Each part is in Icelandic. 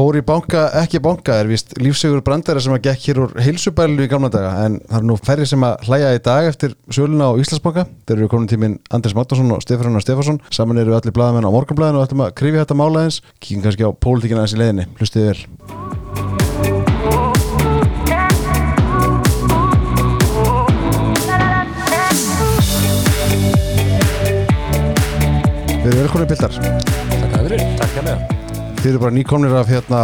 fór í banka, ekki banka er vist lífsegur brandara sem að gekk hér úr heilsubælu í gamla daga. En það er nú færri sem að hlæja í dag eftir söluna á Íslandsbanka. Þeir eru komin tíminn Andris Magnarsson og Stefán Stefansson saman eru allir bladamenn á morgunblæðinu og ætlum að krifi þetta mála eins kíkum kannski á pólitíkina eins í leiðinni, hlustiði vel. Við erum velkomin pildar. Takk að fyrir, takk að með Þið eru bara nýkomnir af hérna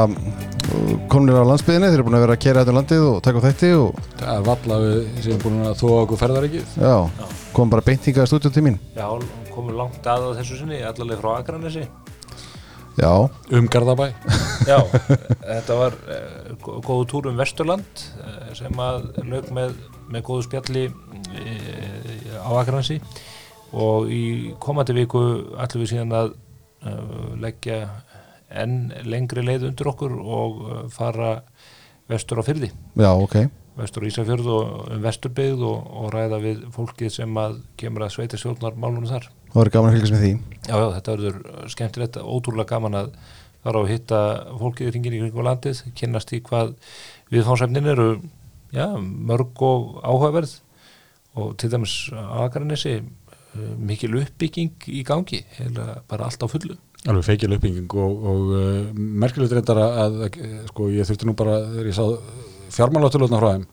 komnir af landsbyðinni, þið eru búin að vera að kera þetta um landið og taka á þætti og Það er valla við sem búin að þó okkur ferðar ekki já, komum bara beint hingað stúdíu til mín. Já, komum langt að á þessu sinni, allaveg frá Akranesi. Já, um Garðabæ. Já, þetta var uh, góðu túr um Vesturland uh, sem að lög með, með góðu spjalli uh, á Akranesi. Og í komandi viku ætlum við síðan að leggja enn lengri leið undir okkur og fara vestur á fyrði. já, ok vestur á Ísafjörð og um vesturbyggð og, og ræða við fólkið sem að kemur að sveita stjórnar málunum þar. Það verður gaman að fylgjast með því Já, já, þetta verður skemmtilegt, ótrúlega gaman að fara og hitta fólkið í ringin í kringum landið, kynast í hvað viðfánsefnin eru, já, mörg og áhugaverð og til dæmis aðgrænissi mikil uppbygging í gangi, bara allt á fullu. Alveg feikil uppbygging og, og uh, merkilegt reyndar að, að sko ég þurfti nú bara þegar ég sá fjármálátturlutna frá þeim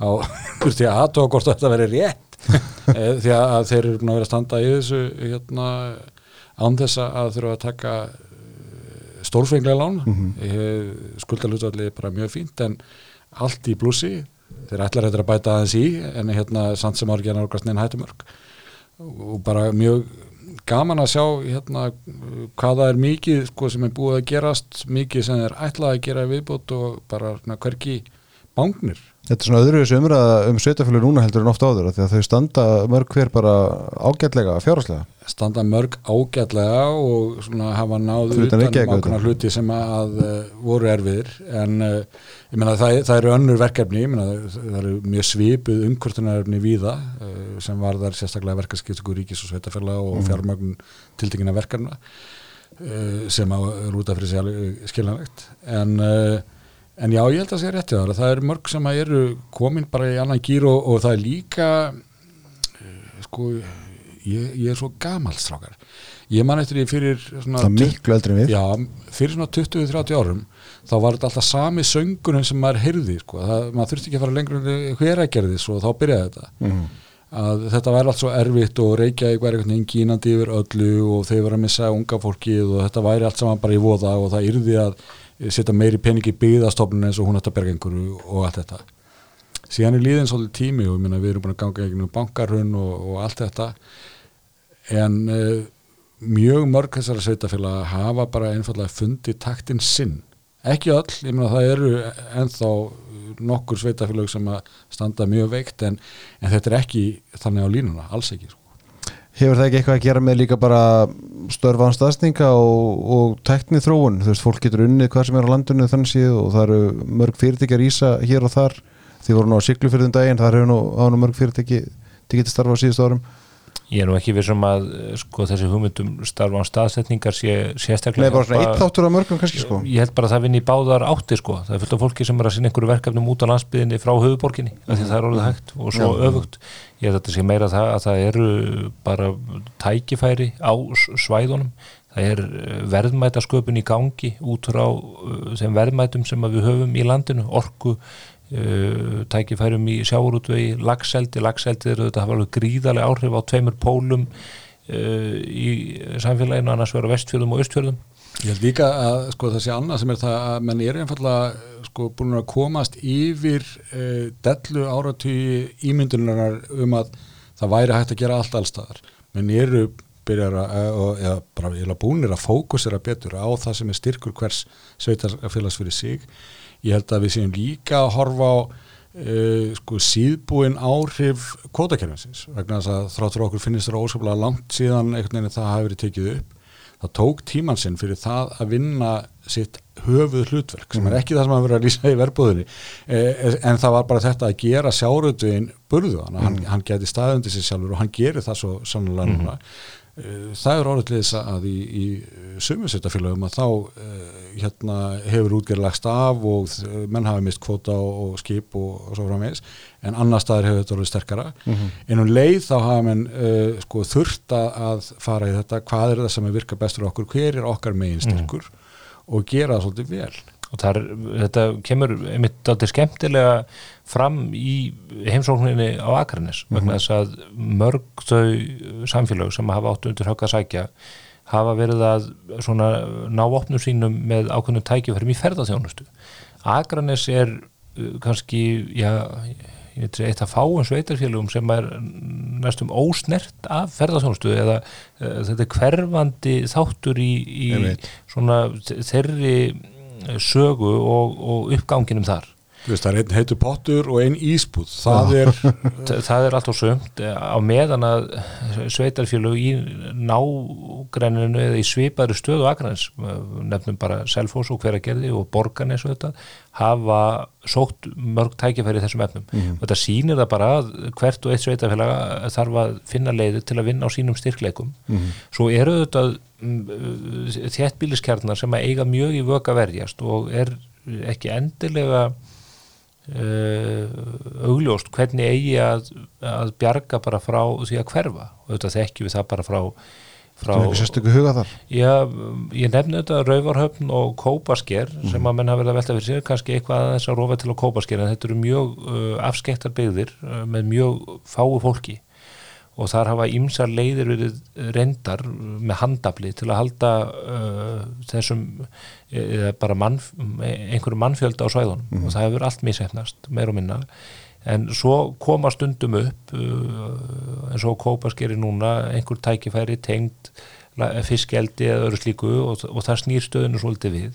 á, þurfti ég aðtóa hvort þetta veri rétt. Því að þeir eru búin að vera að standa í þessu hérna án þess að þurfa að taka stórfenglega lán. Mm -hmm. skuldalutvalli er bara mjög fínt en allt í blúsi þeir ætlar þetta að bæta aðeins í en hérna samt sem árið gerna orkast neina hættumörk. Og bara mjög gaman að sjá hérna hvaða er mikið sko, sem er búið að gerast mikið sem er ætlað að gera viðbútt og bara hverki bángnir Þetta er svona öðru þessu umræða um sveitafjölu núna heldur en ofta áður því að þau standa mörg hver bara ágætlega fjárháslega standa mörg ágætlega og svona hafa náðu utan um ákveðna hluti sem að uh, voru erfiðir. En uh, ég meina það, það eru önnur verkefni meina, það eru mjög svipuð umkvörtunarefni víða uh, sem var þar sérstaklega verkarskiptöku ríkis og sveitafjöla og mm. fjármögn tildingina verkefna sem á rúta fyrir sig skiljanlegt. En En já, ég held að það sé rétti það. Það eru mörg sem eru komin bara í annan gýr og, og það er líka, uh, sko, ég, ég er svo gamalstrákar. Ég man eftir því fyrir svona... Það er miklu eldri við. Já, fyrir svona 20-30 árum, þá var þetta alltaf sami söngunum sem maður heyrði, sko. Það, maður þurfti ekki að fara lengur en hver að gerði svo, þá byrjaði þetta. Mm -hmm. Að þetta væri allt svo erfitt og Reykjavík væri einhvern veginn gínandi yfir öllu og þau var að missa unga fólkið og þetta væri allt saman bara í voða og það yrði að setja meiri peningi byggðastofnun eins og hún ætti að berga einhverju og allt þetta. Síðan er líðin svolítið tími og minna, við erum búin að ganga einhvern bankarhun og, og allt þetta. En uh, mjög mörg þessara sveitafélag hafa bara einfallega fundið taktinn sinn. Ekki öll, ég meina það eru enþá nokkur sveitafélag sem að standa mjög veikt en, en þetta er ekki þannig á línuna, alls ekki sko. Hefur það ekki eitthvað að gera með líka bara störfaðan staðsninga og, og teknið þróun, þú veist, fólk getur unnið hvað sem er á landinu þannig síðu og það eru mörg fyrirtækjar ísa hér og þar. Því voru nú á siglu fyrir þun daginn, það eru nú nú mörg fyrirtæki til getið starfa á síðust árum Ég er nú ekki vissum að sko, þessi hugmyndum starfa á staðsetningar sé sérstaklega Nei, bara svona eitt áttur af mörgum kannski sko. Ég held bara að það vinni í báðar átti sko. Það er fullt af fólki sem er að sinna einhverju verkefnum út á landsbyðinni frá höfuborginni, mm. því það er orðið hægt og svo Já. öfugt, ég held að þetta sé meira það að það eru bara tækifæri á svæðunum. Það er verðmætasköpun í gangi út frá þeim verðmætum sem við höfum í landinu, orku Uh, tækifærum í sjáurútvegi lagseldi, lagseldi eru þetta hafa alveg gríðarlega áhrif á tveimur pólum uh, í samfélaginu annars vera vestfjörðum og östfjörðum Ég held líka að sko það sé annað sem er það að menn er einfallega sko búin að komast yfir uh, dellu áratvíi ímyndunar um að það væri hægt að gera allt allstaðar menn eru byrjar að, eða bara búinir að fókusera betur á það sem er styrkur hvers sveitarfélags fyrir sig ég held að við séum líka að horfa á uh, sko síðbúin áhrif kvotakerfinsins vegna þess að þráttur okkur finnist það óskaplega langt síðan einhvern veginn það hafi verið tekið upp það tók tíman sinn fyrir það að vinna sitt höfuð hlutverk sem er ekki það sem að vera að lýsa í verbúðinni eh, en það var bara þetta að gera sjárötuðin burðu hann, mm. hann, hann geti staðundi sér sjálfur og hann gerir það svo sannlega núna. Eh, það er til þess að í, í sumusveitafélagum að þá uh, hérna hefur útgerð lagst af og menn hafa mist kvóta og, og skip og, og svo framvegis en annar staðar hefur þetta orðið sterkara. En um leið þá hafa menn uh, sko, þurft að- fara í þetta hvað er það sem er virka bestur okkur hver er okkar megin styrkur og gera það svolítið vel og þar, þetta kemur einmitt aldrei skemmtilega fram í heimsókninni á Akranes vegna þess að mörg þau samfélög sem hafa átt undir högg að sækja hafa verið að ná opnum sínum með ákveðnum tækifærum í ferðarþjónustu Akranes er uh, kannski já, eitt af fáum sveitarfélögum sem er næstum ósnert af ferðarþjónustu eða uh, þetta er hverfandi þáttur í, í svona þe- þeirri sögu og, og uppganginum þar veist, það er einn heitur pottur og einn ísbúð. Það er, Þa- það er allt og sumt á meðan að sveitarfélög í nágræninu eða í svipaðri stöðu Akranes, nefnum bara Selfoss og hveragerði og Borganes og þetta hafa sótt mörg tækifæri í þessum efnum. Og þetta sýnir það bara að hvert og eitt sveitarfélag þarf að finna leiðir til að vinna á sínum styrkleikum. Svo eru þetta þéttbíliskjarnar sem að eiga mjög í vöka verjast og er ekki endilega uh, augljóst hvernig eigi að, að bjarga bara frá því að hverfa. Og þetta þekkjum við það bara frá, frá Já, ég nefni þetta Rauvarhöfn og Kópasker sem að menn hafa verið að velta fyrir sér. Kannski eitthvað að þess að rofa til á Kópasker en þetta eru mjög uh, afskektar byggðir uh, með mjög fáu fólki. Og þar hafa ýmsar leiðir verið reyndar með handafli til að halda þessum eða bara mann, einhverju mannfjölda á svæðunum. Og það hefur allt misefnast meir og minna. En svo koma stundum upp uh, eins og kópaskeri núna einhver tækifæri tengd fiskeldi eða öðru slíku og, og það snýr stöðinu svolítið við.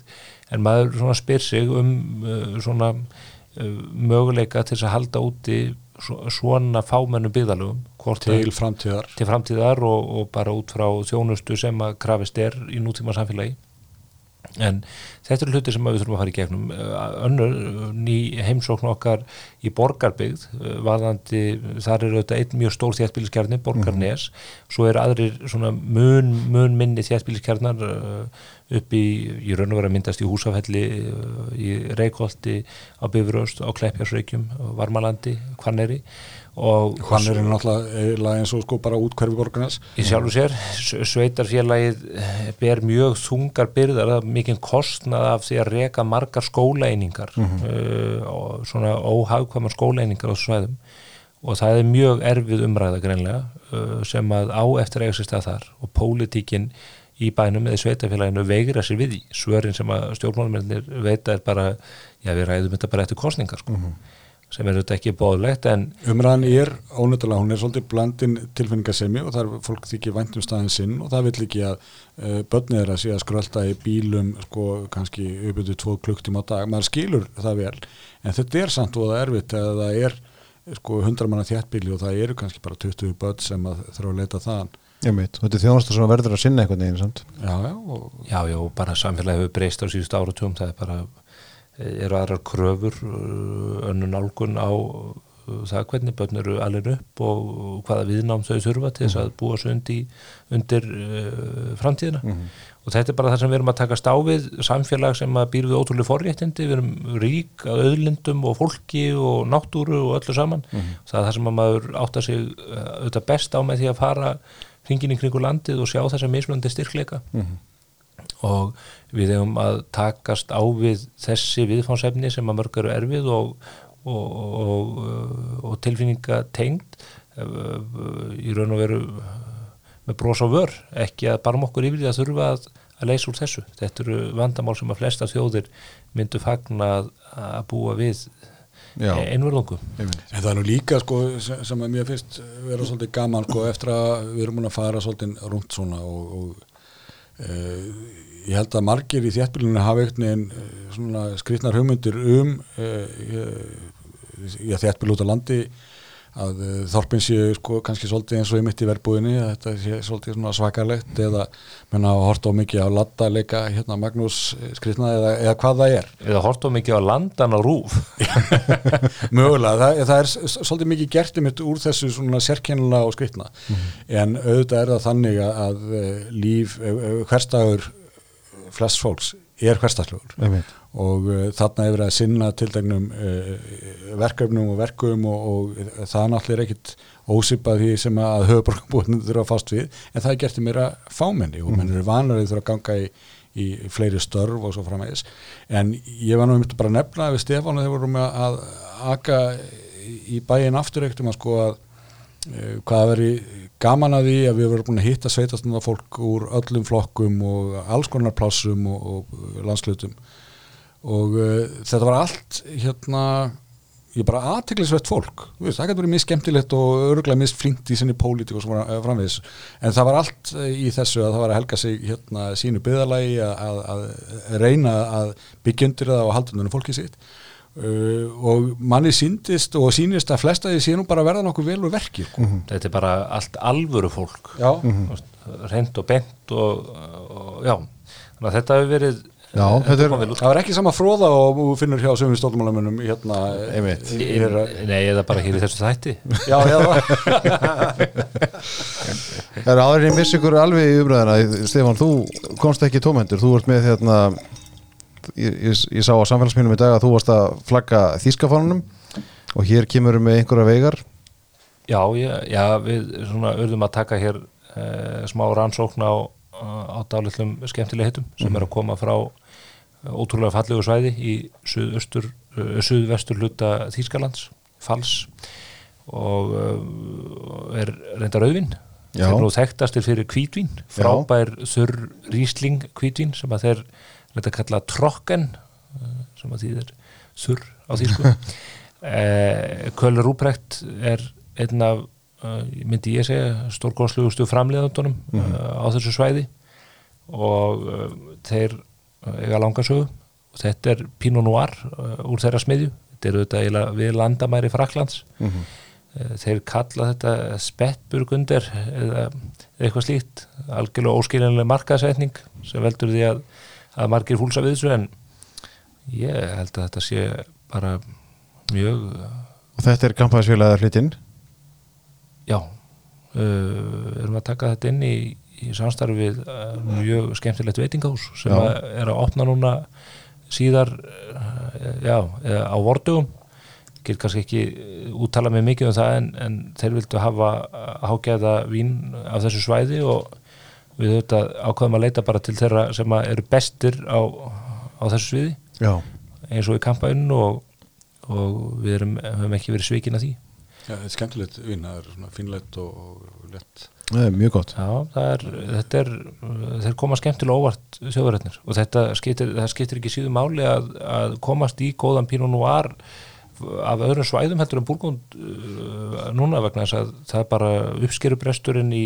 En maður spyr sig um uh, svona uh, möguleika til að halda úti svo- svona fámennu byggðalögum til framtíðar. til framtíðar og, og bara út frá þjónustu sem að krafist er í nútíma samfélagi en þetta eru hluti sem við þurfum að fara í gegnum. Uh, önnur uh, ný heimsókn okkar í borgarbyggð uh, varðandi, þar eru þetta einn mjög stór þéttbíliskjarni, borgarnes. Svo eru aðrir svona mun, mun minni þéttbíliskjarnar upp í, í raun og vera að myndast í húsafelli í Reykholti á Bifröst, á Kleppjarsreykjum Varmalandi, Hvanneri og hann er náttúrulega eiginlega eins og sko bara útkverfi borgarnas í sjálfu sér, sveitarfélagið eh, ber mjög þungar byrðar, mikinn kostnað af því að reka margar skólaeiningar uh, og svona óhagkvæmar skólaeiningar á svæðum. Og það er mjög erfið umræða greinlega uh, sem að á eftir eiga sér stað þar. Og pólitíkin í bænum eða í sveitarfélaginu veigra sér við því. Svörin sem að stjórnmálmennir veita er bara, já við ræðum þetta bara eftir kostningar sko, sem er þetta ekki bóðlegt en umræðan er ónötulega, hún er svolítið blandin tilfinningasemi og það er fólk þykir væntum staðin sinn og það vill ekki að uh, börnið er að sé að skrölda í bílum sko kannski uppið tvo klukktíma á dag, maður skilur það vel en þetta er samt og það er erfitt að það er sko 100 manna þjættbíli og það eru kannski bara 20 börn sem að þurfa að leita þaðan. Ég veit, þetta er þjónastur sem verður að sinna einhvern veginn samt. Já, já, og Já, já, bara samfélagi hefur breyst á síðust áratugum, það er bara eru aðrar kröfur uh, önnu nálgun á uh, það hvernig börn eru alveg upp og hvaða viðnám þau þurfa til þess að búa svo undir, undir uh, framtíðina? Og þetta er bara það sem við erum að taka stáfið samfélag sem að býr við ótrúlega forréttindi. Við erum rík að auðlindum og fólki og náttúru og öllu saman. Það er það sem að maður átta sig auðvitað best á með því að fara hringin í kringu landið og sjá þessa mismunandi styrkleika. Og við hefum að takast á við þessi viðfánsefni sem að mörg eru erfið og, og, og, og tilfinninga tengd í raun og veru með bros á vör, ekki að barma okkur yfir því að þurfa að, að leysa úr þessu. Þetta eru vandamál sem að flesta þjóðir myndu fagna að, að búa við Já, einverðungum En það er nú líka sko sem að mér finnst vera svolítið gaman sko eftir að við erum að fara svolítið rúnt svona og, og e, ég held að margir í þéttbílunni hafa eitthvað svona skrýtnar hugmyndir um e, e, þéttbíl út á landi að þorpin séu sko kannski svolítið eins og í mitt í verbúðinni að þetta sé svolítið svona svakalegt eða menna að horta á mikið á latta leika hérna Magnús skrifna eða, eða hvað það er. Eða hortum mikið á landan á rúf. Mögulega, það, það er svolítið mikið gert um úr þessu svona sérkennilega og skrifna en auðvitað er það þannig að, að eh, líf, eh, hverstagur flest fólks er hverstagslegur Einmitt. og uh, þarna hefur að sinna tildagnum uh, verkefnum og verkum og, og það náttúrulega er ekkit ósipað því sem að höfuborgarbúinu þurfa að fást við en það er gert í meira fámenni og menn eru vanlega þurfa að ganga í, í fleiri störf og svo framvegis. En ég var nú myndi bara að nefna við Stefán þegar vorum að, að aka í bæinn aftur um að sko að uh, hvað veri gaman að því að við verðum búin að hitta sveitastundar fólk úr öllum flokkum og alls konar plássum og, og landslutum og uh, þetta var allt hérna ég bara aðteglisvett fólk. Veist, það getur verið misskemmtilegt og örgulega misflinkt í sinni pólitík og svo fram- framvegis. En það var allt eh, í þessu að það var að helga sig hérna sínu byðalagi að, að, að reyna að byggja undir það og halda undir fólkið sitt uh, og manni síndist og sínist að flesta því sé nú bara verða nokkuð vel úr verki sko. Þetta er bara allt alvöru fólk. Já, reynd og bent og, og já, þannig að þetta hefur verið Já, eh, þetta er- það var ekki sama fróða og þú finnur hjá sömum stólmálamönnum hérna þeirra- Nei, eða bara hér í þessu þætti. Já, já, það er áður en ég missi ykkur alveg í umræðina Stefán, þú komst ekki tómhendur þú ert með hérna ég, ég, ég sá á samfélagsmínum í dag að þú varst að flagga þýskafánunum og hér kemur með einhverja veigar. Já, já, já við svona urðum að taka hér uh, smá rannsókn á, á dálitlum skemmtilega hittum sem er að koma frá eh, ótrúlega fallegu svæði í uh, suðvestur hluta Þýskalands, Fals og uh, er reyndar auðvinn þeir nú þekktastir fyrir kvítvín frábær þurr rísling kvítvín sem að þeir reynda að kalla trokken uh, sem að þýðir þurr á þýsku. Eh, Köller Rúprekt er einn af uh, myndi ég segja stórgóðslugustu framleiðandunum uh, á þessu svæði. Og þeir eiga langasögu og þetta er Pinot Noir úr þeirra smiðju. Þetta er auðvitað eiginlega við landamæri Fraklands uh, þeir kalla þetta spettburgunder eða eitthvað slíkt. Algjörlega óskilinlega markaðsætning sem veldur því að, að margir fúlsa við þessu en ég held að þetta sé bara mjög og þetta er kampaðisfélagið hlutinn Já, uh, erum að taka þetta inn í, í samstarfi við uh, mjög skemmtilegt veitingahús sem er að opna núna síðar uh, já, á vordugum get kannski ekki uh, úttala mig mikið um það en, en þeir vildu hafa uh, hágæða vín af þessu svæði og við þetta ákveðum að leita bara til þeirra sem að eru bestir á, á þessu sviði. Já, eins og í kampaðinu og, og við erum, höfum ekki verið svikin að því. Já, þetta er skemmtilegt vín, það er svona fínlegt og, og lett. það er mjög gott. Já, það er, þetta er, þeir koma skemmtilega óvart þjóðverðnir og þetta skiptir, það skiptir ekki síðu máli að, að komast í góðan Pinot Noir af öðrum svæðum heldur en Burgund uh, núna vegna þess að það er bara uppskerubresturinn í,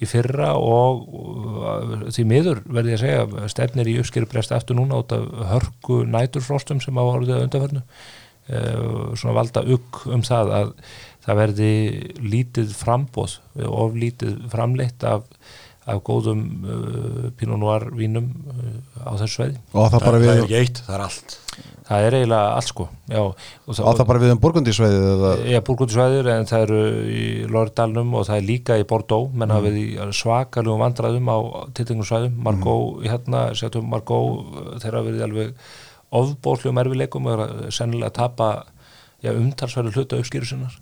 í fyrra og uh, því miður verði ég að segja stefnir í uppskerubrest eftir núna út af hörku næturfrostum sem á orðið að undarvernu uh, svona valda ugg um það að það verði lítið frambóð of lítið framleitt af, af góðum uh, Pinot Noir vínum uh, á þessu sveiði og það Það, það er ekki eitt, það er allt. það er eiginlega allt sko. Já, og á það bara við um burgundísveiðið eða? Já, búrgundisvæðir en það eru í Lórdalnum og það er líka í Bordeaux. Menn verið í svakalugum vandræðum á tiltengum svæðum, Margó hérna, sétum Margó, þeir hafa verið alveg ofbóðslegum erfileikum og er að sennilega tapa já, umtalsverðu hluta uppskýru sinnar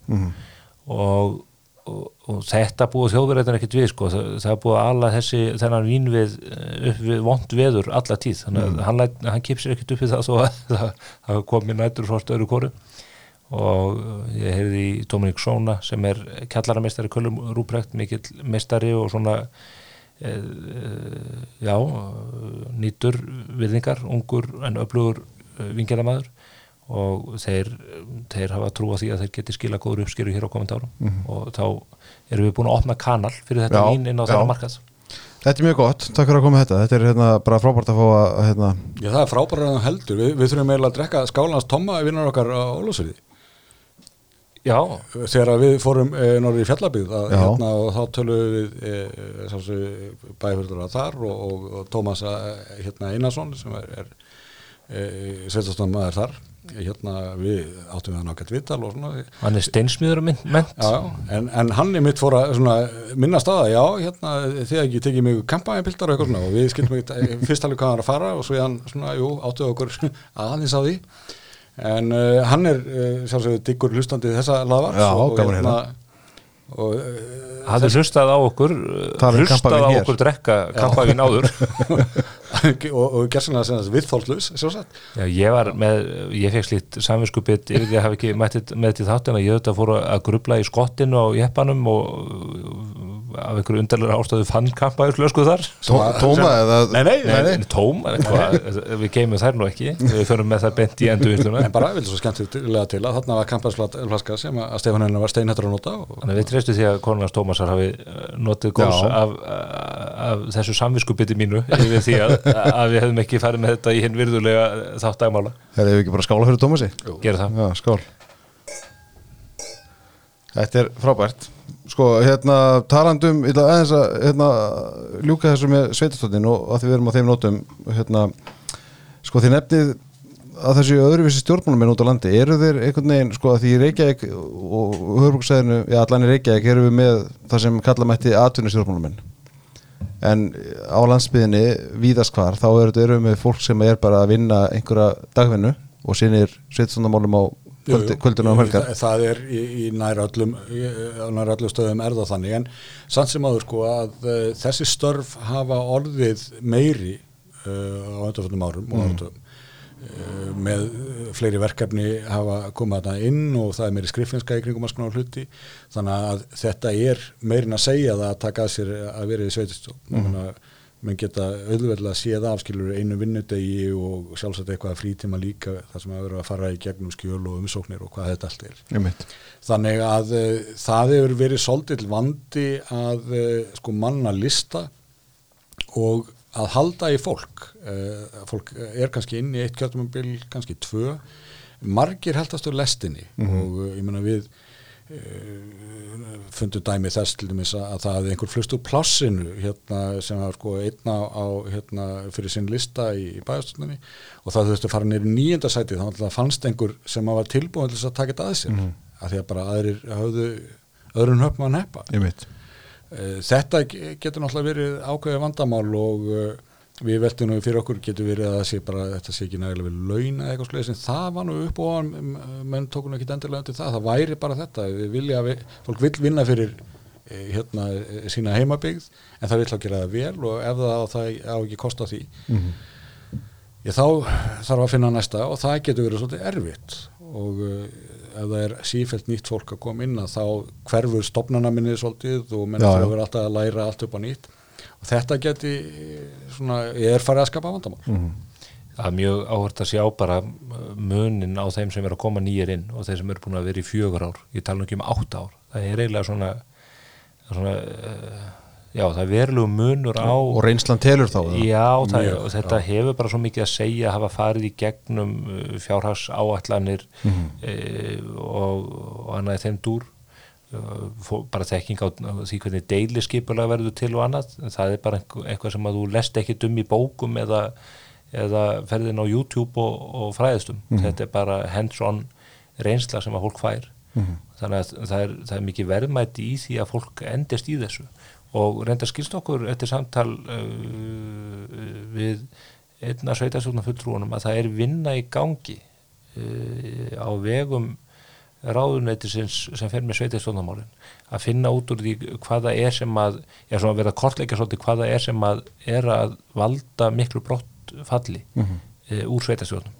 og, og, og þetta búið þjóðverðin ekkert við sko, það, það búið alla þessi þennan vín við, upp við vond veður alla tíð, þannig að hann, hann kipsir ekkert upp við það þó að það, komi nætur fórst öðru kóru og ég heyrði í Dominik Sóna sem er kjallaramestari Kölum Rúprekt, mikill mestari og svona e, já nýtur viðningar, ungur en öflugur vingjæðamaður og þeir, þeir hafa trú á því að þeir geti skila góður uppskeru hér á komandi árum. Og þá erum við búin að opna kanal fyrir þetta Já, inn á já. þeirra markað. Þetta er mjög gott, takk fyrir að koma þetta. Þetta er hérna bara frábært að fá að hérna, Já, það er frábæra en heldur. Vi, við þurfum eiginlega að drekka skálans tomma vinnar okkar á Ólafsverði. Já, þegar við fórum e, norður í fjallabíð að, hérna, og þá tölum við e, bæfjörður þar og, og, og Tómas e, hérna, Einarsson sem er, er e, sveitastofn maður þar hérna, við áttum við hann ágætt viðtal og svona. Hann er steinsmiður ment Já, já, en, en hann er mitt fór að svona, minna staða, já, hérna, þið ekki tekið mig kampaðinpildar og eitthvað svona og við skildum ekki fyrst alveg hvað hann er að fara og svo hann svona, jú, áttuð okkur aðeins á því. En uh, hann er uh, sjálfsögðu diggur hlustandi þessa laðvars Já, og, gaman að heyra. og uh, hafði hlustað á okkur hlustað á okkur drekka kampavín áður og, og gerðsynlega Já, ég var með, ég fekk slíkt samvinskubitt yfir því að hafa ekki mættið með til þáttina ég auðvitað fór að grubla í skottinu á jeppanum og af einhverju undarlega ástöðu fann kampaðurslösku þar. Tó- Tóma eða Nei, nei, nei, Nei, tóm, eitthvað, við geymum þær nú ekki. Við förum með það bent í endurvinnsluna. En bara vildi svo skemmtilega til að þarna var kampaðsflaska sem að Stefán Hennar var steinhættur að nota og Þannig að við treystu því að konunars Tómasar hafi eh, notið góðs Já. af, af þessu samviskubiti mínu yfir því að, að við hefðum ekki farið með þetta í hinn virðulega þátt dagmála. Þegar við ekki bara skála fyrir Tómasi? Gera það. Já, skál. Þetta er frábært. Sko, hérna, talandum Ég ætla aðeins að hérna, ljúka þessu með sveitastöndin og að því við erum á þeim nótum hérna, sko, þið nefnið að þessu öðruvísi stjórnmálum út á landi, eru þeir einhvern veginn sko, að því í Reykjavík og höfbruksæðinu, já, allan í Reykjavík erum við með það sem kalla mætti atvinni stjórnmálum en á landsbyðinni víðast hvar, þá eru þetta erum við fólk sem er bara að vinna einhverja dagvinnu og sinir sveitastöndamálum á kvöldi, kvöldinu á helgar. það, það er í, í nær öllum öllum stöðum er það þannig. En samt sem áður sko að uh, þessi störf hafa orðið meiri uh, á undanfjöndum árum og áratugum. uh, með uh, fleiri verkefni hafa komað þarna inn og það er meiri skriffinska í kringum að skona hluti þannig að þetta er meirin að segja það að taka að sér að vera í sveitistjón mm. menn geta auðveldlega séð afskilur einu vinnudegi og sjálfsagt eitthvað frítíma líka þar sem að vera að fara í gegnum skjöl og umsóknir og hvað þetta allt er Einmitt. þannig að uh, það hefur verið svolítill vandi að uh, sko manna lista og að halda í fólk. Uh, fólk er kannski inn í eitt kjörtumumbil, kannski tvö. Margir heldast á lestinni og uh, ég meina við uh, fundu dæmi þess til dæmis að, að það hefði einhver flust úr plássinu hérna, sem var sko einna á hérna, fyrir sinn lista í, í bæðastunni og það þurfti að fara neyri nýjenda sæti. Þá náttúrulega fannst einhver sem var tilbúin til þess að taka þetta að sér mm. að því að bara aðrir hafðu öðrun höfum að neppa Einmitt. Eh, Þetta ge- getur náttúrulega verið ákveðið vandamál og uh, við veltum nú fyrir okkur getur verið að það sé bara þetta sé ekki nægilega við laun eða eitthvað sluðis en það var nú upp og án menn tókum ekki endilega undir það, það væri bara þetta við vilja, við, fólk vil vinna fyrir eh, hérna eh, sína heimabygð en það vil að gera það vel og ef það á, það á ekki kosta því. Ég, þá þarf að finna næsta og það getur verið svolítið erfitt og ef það er sífælt nýtt fólk að koma inn að þá hverfur stopnana minni svolítið og menn Já, þurfa já. að vera alltaf að læra allt upp á nýtt og þetta geti svona, ég er farið að skapa vandamál Mhm. Það er mjög áhört að sjá bara uh, munin á þeim sem er að koma nýjir inn og þeir sem eru búin að vera í fjögur ár. Ég tala nú ekki um átt ár. Það er eiginlega svona, svona uh, já, það er verulegu munur á og reynslan telur þá eða? Já, það, Mjög, þetta hefur bara svo mikið að segja að hafa farið í gegnum uh, fjárhags áallanir og, og annað þeim dúr. Uh, bara þekking á því hvernig deilisskipulag verður til og annað. Það er bara eitthvað sem að þú lest ekki dum í bókum eða, eða ferðin á YouTube og, og fræðistum þetta er bara hands-on reynsla sem að fólk fær. Þannig að það er, það er mikið verðmæti í því að fólk endist í þessu og reynda skilst okkur eftir samtal uh, við einna sveitastjórnum fulltrúunum að það er vinna í gangi uh, á vegum ráðuneytisins sem fer með sveitastjórnumálin að finna út úr því hvað það er sem að já, svona að kortleika svolítið hvað það er sem að er að valda miklu brott falli uh, úr sveitastjórnum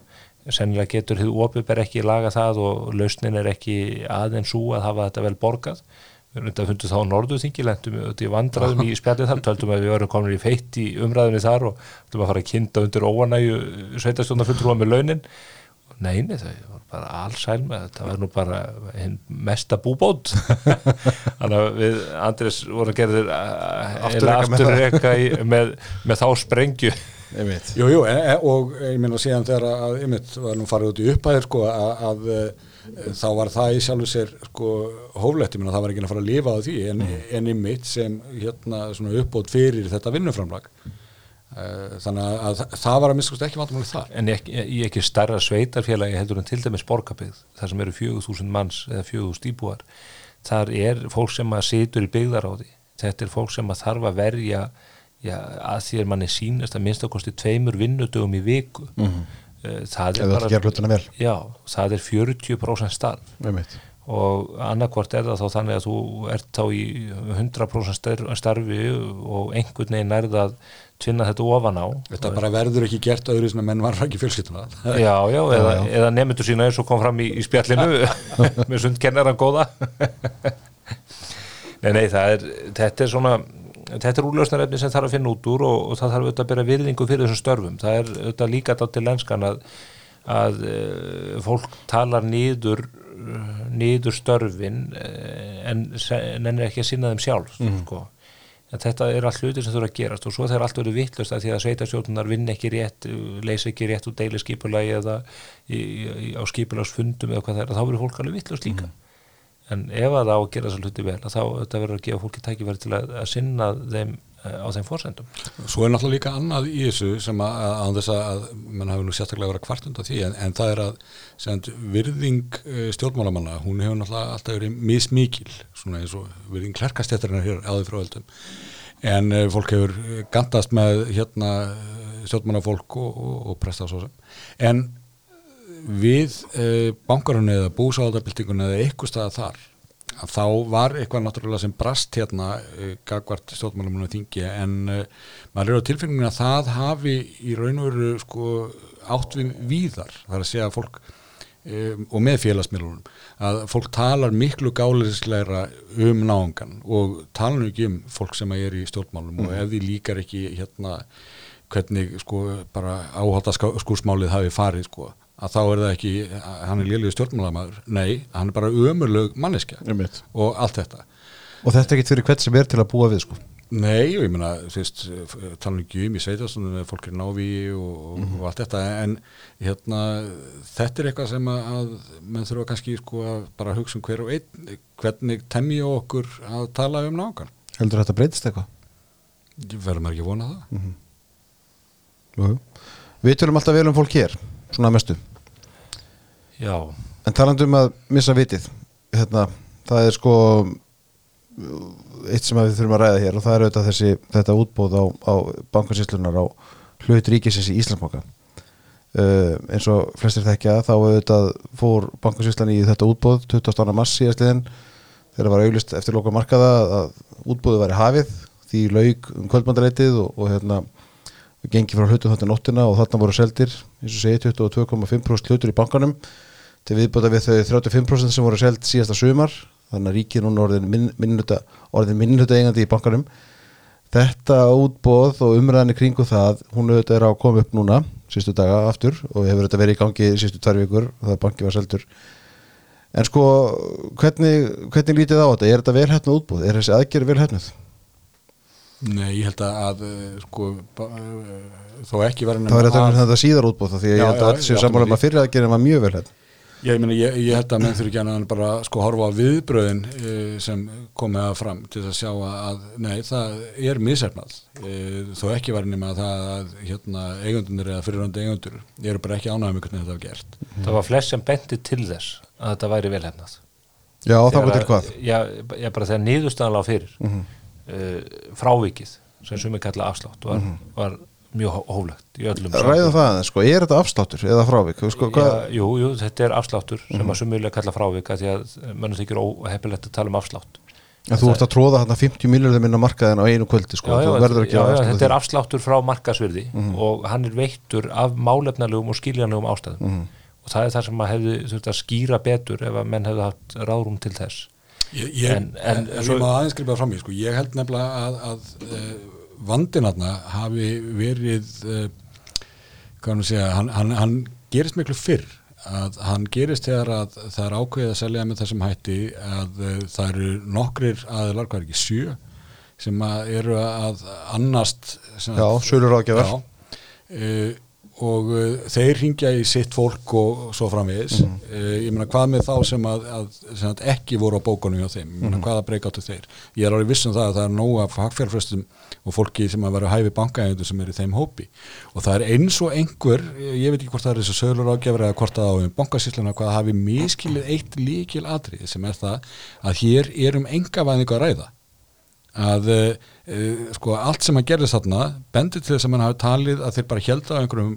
sennilega getur þið opið ekki laga það og lausnin er ekki aðeins svo að hafa þetta vel borgað við erum þetta að fundu þá Norðurþingi lentum við þetta í vandraðum í spjallið þar töldum að við varum komin í feitt í umræðinni þar og ætlum að fara að kynna undir óanægu sveitastjónarfulltrúa með launin. Neini, það var bara allsæl með þetta var nú bara hinn mesta búbót. Þannig að við Andris vorum gerðir Afturreka með það. afturreka í, með, með þá sprengju. Einmitt. Jú, e, e, og ég meina síðan þegar að einmitt var nú farið út í uppæðir sko að, að e, þá var það í sjálfu sér sko hóflegt, ég meina það var ekki að fara að lifa á því en, en einmitt sem hérna svona uppbót fyrir þetta vinnuframlag. E, þannig að það var að miskust ekki vandamáli þar. En ég, ég ekki starra sveitarfélagi heldur en til dæmis borgarbygð, þar sem eru 4000 manns eða 4000 íbúar, þar er fólk sem að situr í byggðaráði, þetta er fólk sem að þarf að verja já, að því er manni sínast að minnstakosti tveimur vinnudögum í viku. Mm -hmm. Það er vel. já, það er 40% starf. Einmitt. Og annarkvort er það þá þannig að þú ert þá í 100% starfi og einhvern veginn er það tvinna þetta ofan á. Þetta bara verður ekki gert öðru sem að menn var ekki fjölskyttuna Já, já, eða, eða nefndur sína eins og kom fram í, í spjallinu. Með sundkennaran góða. Nei, nei, það er þetta er svona þetta er úrlösnarefni sem þarf að finna út úr og, og það þarf auðvitað að bera virðingu fyrir þessum störfum það er auðvitað líka þá til lenskan að, að uh, fólk talar nýður nýður störfin en, en er ekki að sinna þeim sjálf mm. sko. en þetta er allt hluti sem þurfa að gerast og svo þegar allt verður vittlust að því að sveitarstjórnunar vinn ekki rétt leysa ekki rétt úr deilisskipulagi eða í, í, á skipulagsfundum eða hvað það er, þá verður fólk alveg vittlust líka mm en ef að það á að gera þessar hluti vel þá verður að gefa fólki tækifæri til að, að sinna þeim uh, á þeim fórsendum Svo er náttúrulega líka annað í þessu sem að, að, að þess að mann hafi nú sérstaklega verið kvart undan því en, en það er að send, virðing uh, stjórnmálamanna, hún hefur náttúrulega alltaf verið mismikil, svona eins og virðing klerkastéttarinn hér áður frá öldum. En uh, fólk hefur gandast með hérna stjórnmálafólk og, og, og presta svo sem. En við eh, bankarunni eða búsáðarbyltingunni eða eitthvað staða þar að þá var eitthvað náttúrulega sem brast hérna eh, gagvart stjórnmálum og þingi en eh, maður er á tilfinningin að það hafi í raun og veru sko átt við víðar þar að segja að fólk eh, og með félagsmiðlunum að fólk talar miklu gáleisleira um náðungan og talar nú ekki um fólk sem er í stjórnmálum mm. og ef því líkar ekki hérna hvernig sko bara áhalda skúrsmálið hafi farið sko að þá er það ekki, hann er liðlega stjórnmálamæður nei, hann er bara ömurlög manneskja Einmitt. og allt þetta Og þetta er ekkit fyrir hvert sem er til að búa við sko Nei, og ég meina, þú veist tala um í sveitastunum fólk er návi og, mm -hmm. og allt þetta en hérna, þetta er eitthvað sem að menn þurfa kannski sko að bara hugsa um hver og einn hvernig temmi okkur að tala um nákan Heldur þetta breytist eitthvað? Verður maður ekki að vona það? Mm -hmm. Jú, Við tölum alltaf vel um fólk hér svona mestu? Já. En talandum að missa vitið hérna, það er sko eitt sem við þurfum að ræða hér og það er auðvitað þessi, þetta útbóð á, á bankansýslunar á hlut ríkisins í Íslandsbanka. Uh, eins og flestir þekkja þá auðvitað fór bankansýslan í þetta útbóð 20. mars síðastliðin þegar það var auglist eftir loka markaða að útbóðu væri hafið því laug um kvöldmandaleitið og, og hérna við gengið frá hlutum þetta nóttina og þarna voru seldir eins og segi 22,5% hlutur í bankanum. Til viðbúta við þau 35% sem voru seld síðasta sumar þannig að ríkið núna orðin minnuta orðin minnuta eigandi í bankanum. Þetta útbóð og umræðinni kringu það, hún auðvitað er á að koma upp núna sístu daga aftur og hefur þetta verið í gangi sístu tvær vikur það banki var seldur. En sko hvernig, hvernig lítið á þetta, er þetta velhæfnuð útbóð er þessi aðgerð velhæfnuð? Nei, ég held að sko þó ekki verið Það var þetta, þetta síðar útbóð því að ég held að alls séu sammála um að fyrir aðgerðin var mjög velhæfn Já, ég, meni, ég, ég held að menn þurfi ekki að bara sko horfa á viðbröðin e, sem komið að fram til að sjá að nei, það er misefnað e, þó ekki verið nema að það að hérna, eigundunir eða fyrirhandi eigundur eru bara ekki ánægum ykkur en þetta var gert. Það var flest sem bendi til þess að þetta væri velhefnað Já, það var til hvað? Já, ég bara þegar nýðustæðanlega fyrir. Mm -hmm. Uh, frávikið sem sumi kalla afslátt var, mm -hmm. var mjög hóflegt í öllum Ræðum það aðeins, sko, er þetta afsláttur eða frávik? Sko, Já, jú, jú, þetta er afsláttur sem mm -hmm. að sumulega kalla frávik að því að mönnum þykir óheppilegt að tala um afslátt En þú ert að tróða hérna 50 miljóðum inn á markaðin á einu kvöldi sko, já, já, já, þetta er afsláttur frá markasvirði mm -hmm. og hann er veittur af málefnarlegum og skiljanlegum ástæðum mm -hmm. og það er það sem að hefði þurft að skýra betur ef að menn hefði haft ráðrum til þess Ég, ég, en, en, en, en svo, ég má aðeins skrifa frá mér sko, ég held nefnilega að, að, að vandinatna hafi verið uh, hvað hann segja hann, hann, hann gerist miklu fyrr að hann gerist þegar að það er ákveðið að selja með þessum hætti að uh, það eru nokkrir aðlar, hvað er ekki, sjö sem að eru að annast Já, sölur ágæðar uh, og uh, þeir ringja í sitt fólk og svo framvegis. Mhm. uh, ég meina hvað með þá sem að, að, sem að ekki voru á bókunum hjá þeim? Ég meina Mhm. hvaða breykáttu þeir? Ég er alveg viss um það að það er nóga fagfjárfrestum og fólki sem að vera hæfi bankaægjendur sem er í þeim hópi. Og það er eins og einhver ég veit ekki hvort það er þessu sögurur ágjafur eða hvort það á um bankasýsluna hvað hafi miskilið eitt líkil atrið sem er það að hér er um engavæðingu að ræða. Að uh, sko allt sem að gerðist þarna bendir til þess að mann hafi talið að þeir bara held á einhverjum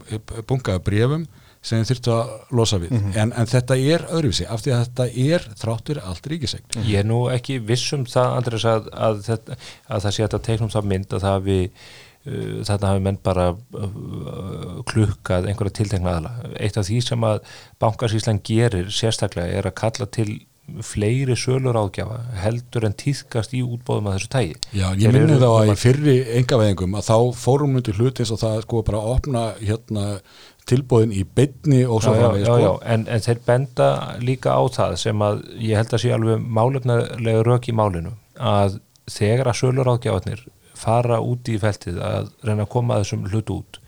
bungaða brefum sem þeir þurftu að losa við. En, en þetta er öðruvísi af því að þetta er þráttur allt ríkisegn Ég er nú ekki viss um það, Andrés, að, að, þetta, að það sé að teiknum það mynd að það hafi uh, þarna hafi menn bara klukkað einhverja tiltekna aðla. Eitt af því sem að bankasíslan gerir sérstaklega er að kalla til fleiri sölur ágjafa heldur en týðkast í útbóðum að þessu tægi. Já, ég minni þá að í fyrri engaveðingum að þá fórum myndu hluti eins og það sko bara að opna hérna tilbóðin í beinni og svo já, já, framvegis, já, sko. já, en, en þeir benda líka á það sem að ég held að sé alveg málefnarlega rök í málinu að þegar að sölur ágjáðnir fara út í feltið að reyna að koma að þessum hlut út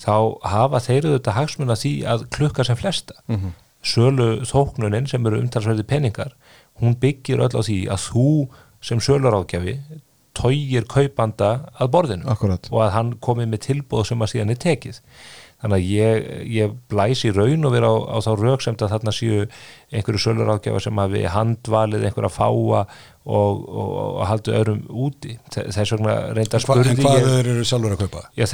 þá hafa þeir auðvitað hagsmuna því að klukka sem flesta sölu þóknunin sem eru umtalsverði peningar hún byggir öll á því að þú sem sölur ágjafi tógir kaupanda að borðinu Akkurat. og að hann komi með tilbúð sem að síðan er tekið þannig að ég, ég blæs í raun og vera á, á þá rauksemt að þarna séu einhverju sölurákjafa sem hafi handvalið einhverja fáa og, og, og haldu öðrum úti. Þe- þess vegna reynda Hva, spurði en hvað þeir eru sjálfur að kaupa? já,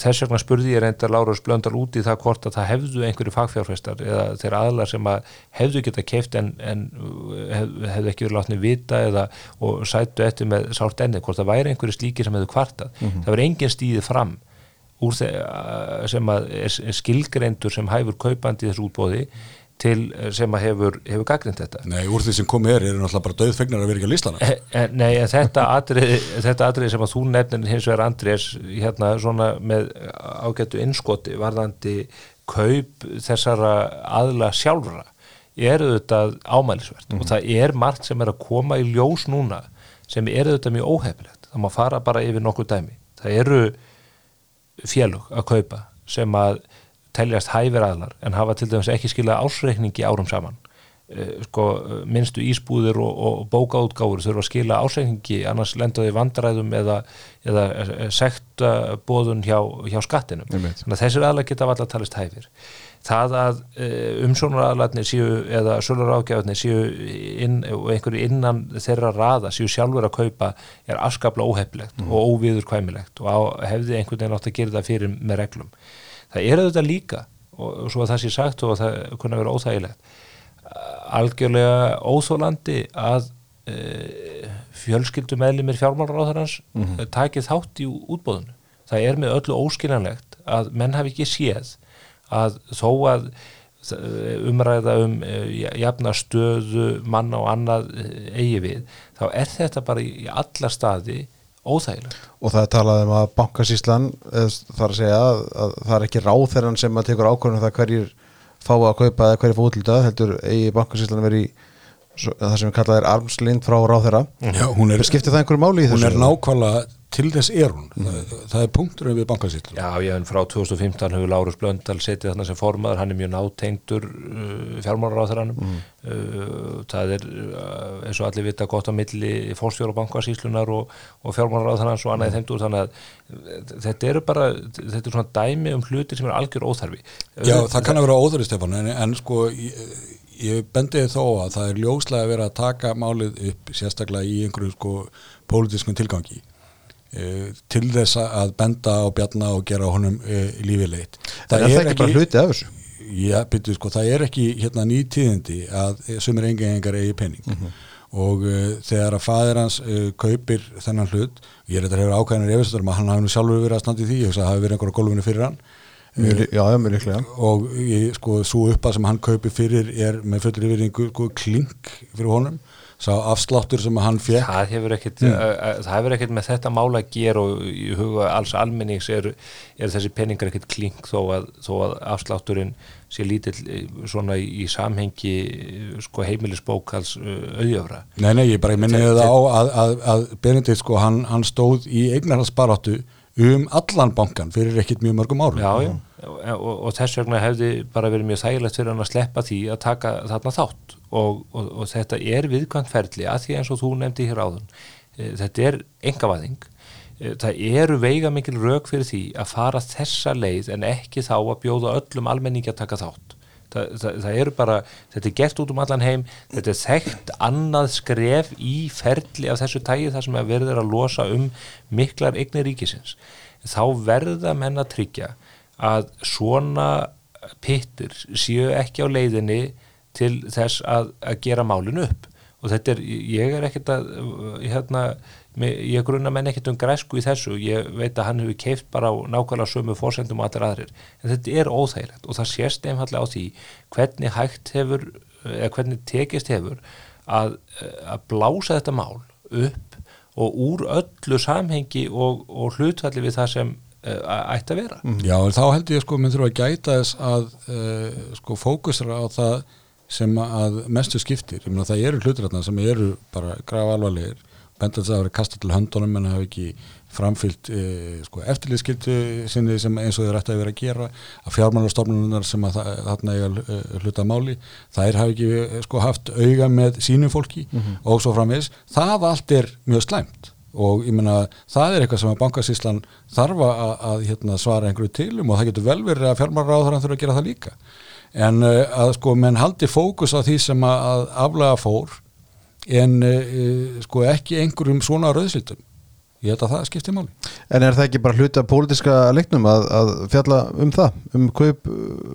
þess vegna spurði ég reynda Lárus Blöndal úti það hvort að það hefðu einhverju fagfjárfestar eða þeir aðlar sem að hefðu geta keift en, en hef, hefðu ekki verið látni vita eða og sættu eftir með sárt enni hvort það væri einhverju slíki sem hefðu kvartað. Það verið engin stíði fram úr þeir sem að skilgreindur sem hæfur kaupandi í þessu útbóði til eh, sem að hefur, hefur gagnint þetta. Nei, úr því sem komið er, eru náttúrulega bara döðfegnar að vera ekki að listana. Eh, eh, Nei, en þetta atriði, þetta atriði sem að þú nefnir hins vegar Andrés hérna svona með ágættu innskoti varðandi kaup þessara aðla sjálfra er auðvitað ámælisvert. Og það er margt sem er að koma í ljós núna sem er auðvitað mjög óhefilegt það má fara bara yfir nokkuð dæmi. Það eru félug að kaupa sem að teljast hæfir aðlar en hafa til dæmis ekki skilað ásreikningi árum saman. Eh, sko, minnstu ísbúðir og, og bókaútgáfur þurfa að skila ásreikningi annars lendaði vandræðum eða, eða sekta bóðun hjá, hjá skattinum. Þannig að þessir aðlar geta alltaf talist hæfir. Það að umsónar aðlarnir séu eða sölur ágjáðnir séu inn, og einhverju innan þeirra raða séu sjálfur að kaupa er afskaplega óheflegt og óviður kvæmilegt og á, hefði einhvern veginn átt að gera það fyrir með reglum það er auðvitað líka og, svo að það sé sagt og það kunna vera óþægilegt algjörlega óþólandi að e, fjölskyldu meðlimir fjármálaráðarans mm -hmm. takið þátt í útbóðinu. Það er með öllu óskiljanlegt að menn hafi ekki séð að þó að eh, umræða um e, jafna stöðu manna og annað eh, eigi við, þá er þetta bara í alla staði óþægilegt. og það er talað um að bankasýslan þar að segja að, að það er ekki ráþeran sem að tekur ákvörðum um það hverjir fá að kaupa eða hverjir fá útlita heldur eigi bankasýslan að vera í svo- það sem við kallað er armslind frá ráþera Já, hún er, skiptir það einhverju máli í þessu? hún er nákvæmlega til þess er hún. Það, það er punkturinn við bankasýtlum. Já, ég en frá 2015 hefur Lárus Blöndal setið þarna sem formaður, hann er mjög nátengdur uh, fjármálaráþaranum uh, það er uh, eins og allir vita gott á milli fórstjóra bankasýslunar og, og fjármálaráþarans og annað í þeim dúr, þannig að uh, þetta eru bara, þetta er svona dæmi um hlutir sem er algjör óþarfi. Já, það kann að vera óþörri Stefán en, en sko ég, ég bendi þó að það er ljóslega að vera að taka málið upp sérstaklega í einhverju sko pólitískum tilgangi til þess að benda á bjarna og gera honum e, lífi leitt. Það er það ekki bara hluti af þessu? Já, byrju, sko, það er ekki hérna nýtíðindi að sumir engengar eigi penning og uh, þegar að faðir hans uh, kaupir þennan hlut ég er þetta hefur ákvæðinir efistur um að hann hafi nú sjálfur verið að standa í því, að það hafi verið einhverja gólfinu fyrir hann. Mjög lí- já, já, og ég, sko, svo uppað sem hann kaupi fyrir er með fullri yfiringu sko, klink fyrir honum sá afsláttur sem hann fekk það hefur mm. það hefur ekkit með þetta mála að gera og í huga alls almennings er, er þessi peningar ekkit klink þó að, þó að afslátturinn sé lítill eh, svona í, samhengi eh, sko heimilisbókals auðjöfra. Nei, nei, ég bara minni það á að, að, að Benedikt sko, hann, hann stóð í eignarhaldsbaráttu um allan bankan fyrir ekkit mjög mörgum árum. Já, já, og, og, þess vegna hefði bara verið mjög þægilegt fyrir hann að sleppa því að taka þarna þátt. Og, og, og þetta er viðkvæmt ferli að því eins og þú nefndi hér áðun e, þetta er engavæðing e, það eru veiga mikil rauk fyrir því að fara þessa leið en ekki þá að bjóða öllum almenningi að taka þátt. Það, það, það eru bara, þetta er gert út um allan heim þetta er þekkt annað skref í ferli af þessu tægi þar sem að verður að losa um miklar eignir ríkisins. Þá verða menn að tryggja að svona pittur séu ekki á leiðinni til þess að, að gera málun upp. Og þetta er, ég er ekkert að hérna, ég grunna menn ekkert um græsku í þessu, ég veit að hann hefur keift bara á nákvæmlega sömu fórsendum og allir aðrir, en þetta er óþægilegt og það sést einfallega á því hvernig hægt hefur, eða hvernig tekist hefur að, að blása þetta mál upp og úr öllu samhengi og, og hlutvalli við það sem ætti að vera. -hmm. Já, þá heldur ég sko, minn þurfa að gæta þess að uh, sko fókusra á það sem að mestu skiptir. Ég meina það eru hlutur sem eru bara graf alvarlegir bendast að það verið kastað til höndunum en hefur ekki framfyllt e, sko, eftirlýðskildu sinni sem eins og þeir ætti að vera að gera að fjármálastofnunar sem að þarna eiga hluta máli þær hafi ekki sko, haft auga með sínum fólki mm -hmm. og svo framvegs það allt er mjög slæmt og ég menna það er eitthvað sem að bankasíslan þarfa að, að hérna, svara einhverju tilum og það getur vel verið að fjármálaráður þurfa að gera það líka. En uh, að sko menn haldi fókus á því sem að, aflega fór en uh, sko ekki einhverjum svona rauðslitum ég held að það skiptir máli En er það ekki bara hluti af pólitíska leiknum að, að fjalla um það, um kaup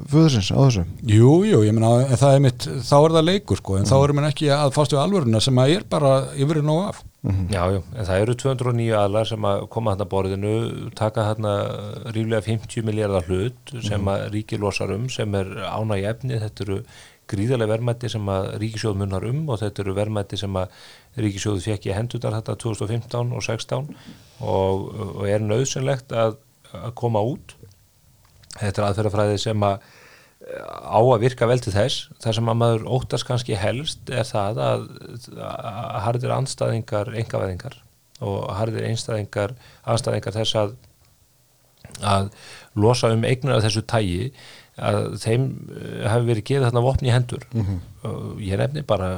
föðursins á þessu? Jú, jú, ég menna það er mitt, þá er það leikur sko en mm. þá erum við ekki að fástu alvöruna sem að er bara yfir nógu af Mm -hmm. Já, já, en það eru 209 aðlar sem að koma hérna borðinu, taka hérna ríflega 50 miljardar hlut sem að ríki losar um, sem er ána í efni, þetta eru gríðarlega verðmætti sem að ríkisjóð munnar um og þetta eru verðmætti sem að ríkisjóðu fekk í hendutar þetta 2015 og 16 og, og er nöðsynlegt að, að koma út. Þetta er aðferðafræði sem að á að virka vel til þess það sem að maður óttast kannski helst er það að, að hardir anstæðingar engaveðingar og hardir einstæðingar anstæðingar þess að að losa um eignur af þessu tægi að þeim hafi verið gefið þarna vopni í hendur mm -hmm. ég nefni bara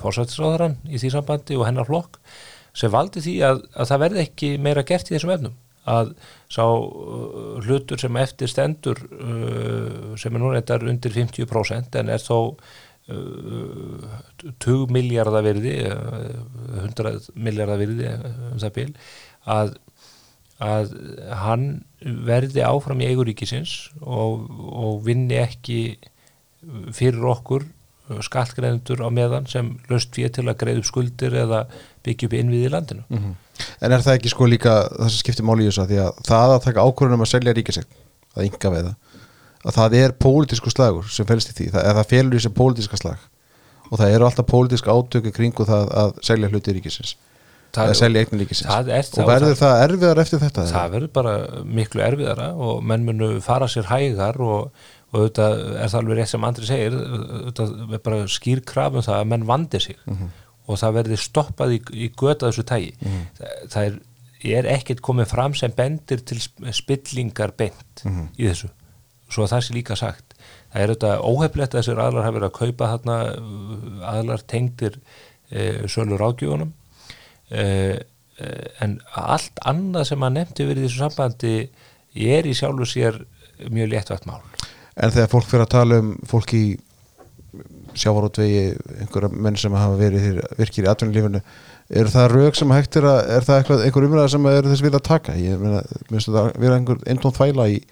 fórsættisráðarann í því sambandi og hennar flokk sem valdi því að, að það verði ekki meira gert í þessum efnum að sá uh, hlutur sem eftir stendur sem er núna eitthvað undir 50% en er þó uh, 20 miljardar virði 100 miljardar virði um það bíl að, að hann verði áfram í eiguríkisins og, og vinni ekki fyrir okkur skattgreðendur á meðan sem löst við til að greið upp skuldir eða byggja upp innvið í landinu. Mm -hmm. En er það ekki sko líka það sem skiptir máli í þessu að því að það að taka ákvörðunum að selja ríkisegn, að ynga veða að það er pólitísku slagur sem fælst í því, það, það félur í þessu pólitíska slag. Og það eru alltaf pólitíska átöku kringu það að selja hluti ríkisins að selja eignin ríkisins og verður það, það erfiðar eftir þetta? Það verður bara miklu erfiðara og menn munu fara sér hægar og, og þetta er það alveg rétt sem Andri segir þetta er bara skýr krafum það að menn vandi sig mm -hmm og það verði stoppað í, í göta þessu tægi mm. það, það er, er ekkert komið fram sem bendir til spillingar bent mm. í þessu svo að það sé líka sagt það er auðvitað óheflegt að þessir aðlar hafa verið að kaupa aðlar tengdir e, sölur ágjöfunum e, en allt annað sem að nefndi verið í þessu sambandi er í sjálfu sér mjög léttvægt mál. En þegar fólk fyrir að tala um fólk í sjávarótvegi einhverja menn sem hafa verið virkir í atvinnulífinu er það rauk sem hægt er að er það eitthvað, einhver umræða sem er þess vilja að taka? Ég meina, minnstu það vera einhver eintón þvæla í,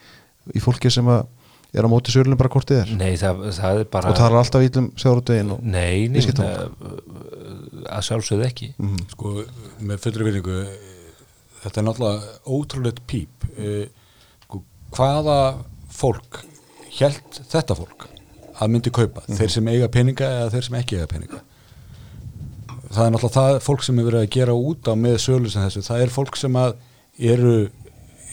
í fólki sem að er á móti sörlunum bara hvort þið er. Nei, það, það er bara og er alltaf ílum sjávarótvegin Nei, nei að sjálfsögðu ekki. Mm -hmm. Sko, með fullri vinningu þetta er náttúrulega ótrúleitt píp. Eh, sko, hvaða fólk held þetta fólk að myndi kaupa, mm. þeir sem eiga peninga eða þeir sem ekki eiga peninga? Það er náttúrulega það fólk sem er verið að gera út á með sölu sem þessu, það er fólk sem að eru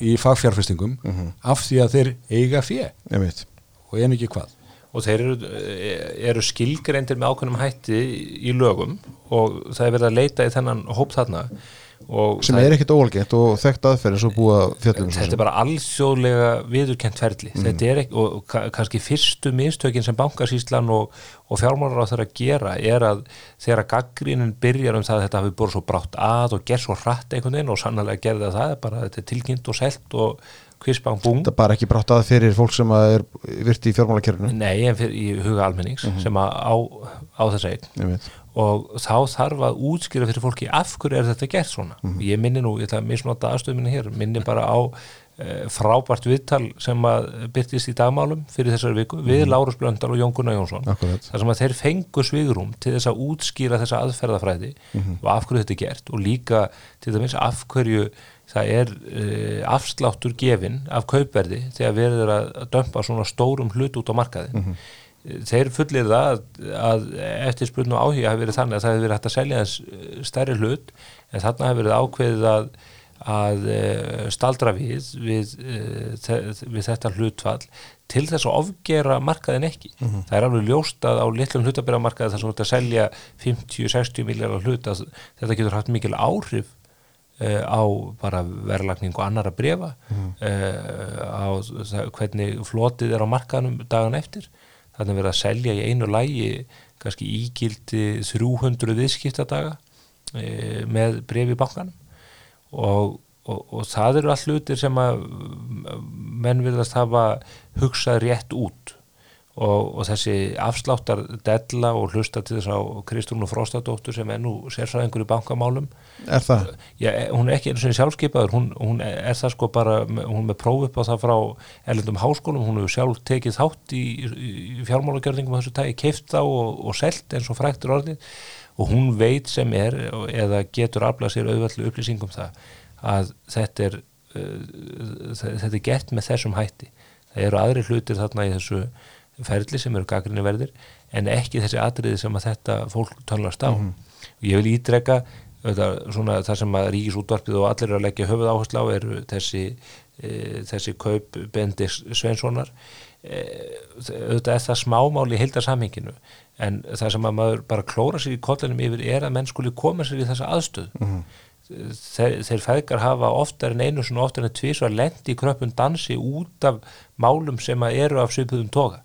í fagfjárfestingum mm -hmm. af því að þeir eiga fjö og en ekki hvað og þeir eru, eru skilgrendir með ákveðnum hætti í lögum og það er verið að leita í þennan hóp þarna. Og sem er ekkit óalgengt og þekkt aðferð svo búa fjallum þetta er bara alþjóðlega viðurkent ferli. Mm. þetta er ekki, og ka- kannski fyrstu mistökin sem bankasýslan og, og fjármálar á þeirra að gera er að þegar gaggrínin byrjar um það að þetta hafi búið svo brátt að og gerð svo hratt einhvern veginn og sannlega gerði það, það bara þetta er tilkynnt og selt og kvistbang búm þetta er bara ekki brátt að fyrir fólk sem er virti í fjármálakerfinu nei, en fyrir, í huga almennings Mhm. sem að á, á Ég veit. og þá þarf að útskýra fyrir fólki af hverju er þetta gert svona Mhm. ég minni nú, ég ætla að misnota aðstöðminni hér minni bara á e, frábært viðtal sem að byrtist í dagmálum fyrir þessari viku við Lárus Blöndal og Jón Gunnar Jónsson. Akkurat. þar sem að þeir fengu svigrum til þess að útskýra þessa aðferðafræði Mhm. og af hverju þetta er gert og líka til dæmis af hverju það er e, afsláttur gefin af kaupverði þegar verður að dömpa svona stórum hlut út á markaði Mhm. þeir fullir það að, að eftir spurnu áhuga hafi verið þannig að það hefur verið hægt að selja þess eh, stærri hlut en þarna hefur verið ákveðið að, að eh, staldra við við, eh, við þetta hlutfall til þess að ofgera markaðin ekki. Það er alveg ljóst að á litlum hlutaberamarkaði þar sem þú ert að selja 50-60 miljardar hlut þetta getur haft mikil áhrif uh, á bara verðlagningu annara brefa uh, á það, hvernig flotið er á markaðnum dagan eftir. Þannig að vera að selja í einu lægi kannski ígildi 300 viðskiptadaga uh, með brefi í bankanum. Og, og, og það eru all hlutir sem að menn virðast hafa hugsað rétt út og, og þessi afsláttar della og hlusta til þess á Kristrúnu Frostadóttur sem er nú sérfræðingur í bankamálum. Er það? Já, hún er ekki einu sinni sjálfskeipaður, hún, hún er það sko bara, hún er með próf upp á það frá erlendum háskólum, hún hefur sjálf tekið þátt í, í fjármálagjörningum þessu tægi, keift þá og, og selt eins og fræktur orðið. Og hún veit sem er eða getur aflað sér auðvöldu upplýsingum það að þetta er uh, þetta er gert með þessum hætti. Það eru aðri hlutir þarna í þessu ferli sem eru gaggrinni verðir en ekki þessi atriði sem að þetta fólk tönlast á. Og ég vil ídreka svona, það sem að ríkisútvarpið og allir eru að leggja höfuð áherslu á eru þessi, e, þessi kaup Bendis Svenssonar e, auðvitað er það smámál í heildarsamhenginu en það sem að maður bara klóra sér í kollinum yfir er að menn skuli koma sér í þessa aðstöð þeir, þeir feðgar hafa oftar en einu svona oftar en tvís og að lendi í kröpun dansi út af málum sem að eru af svipuðum toga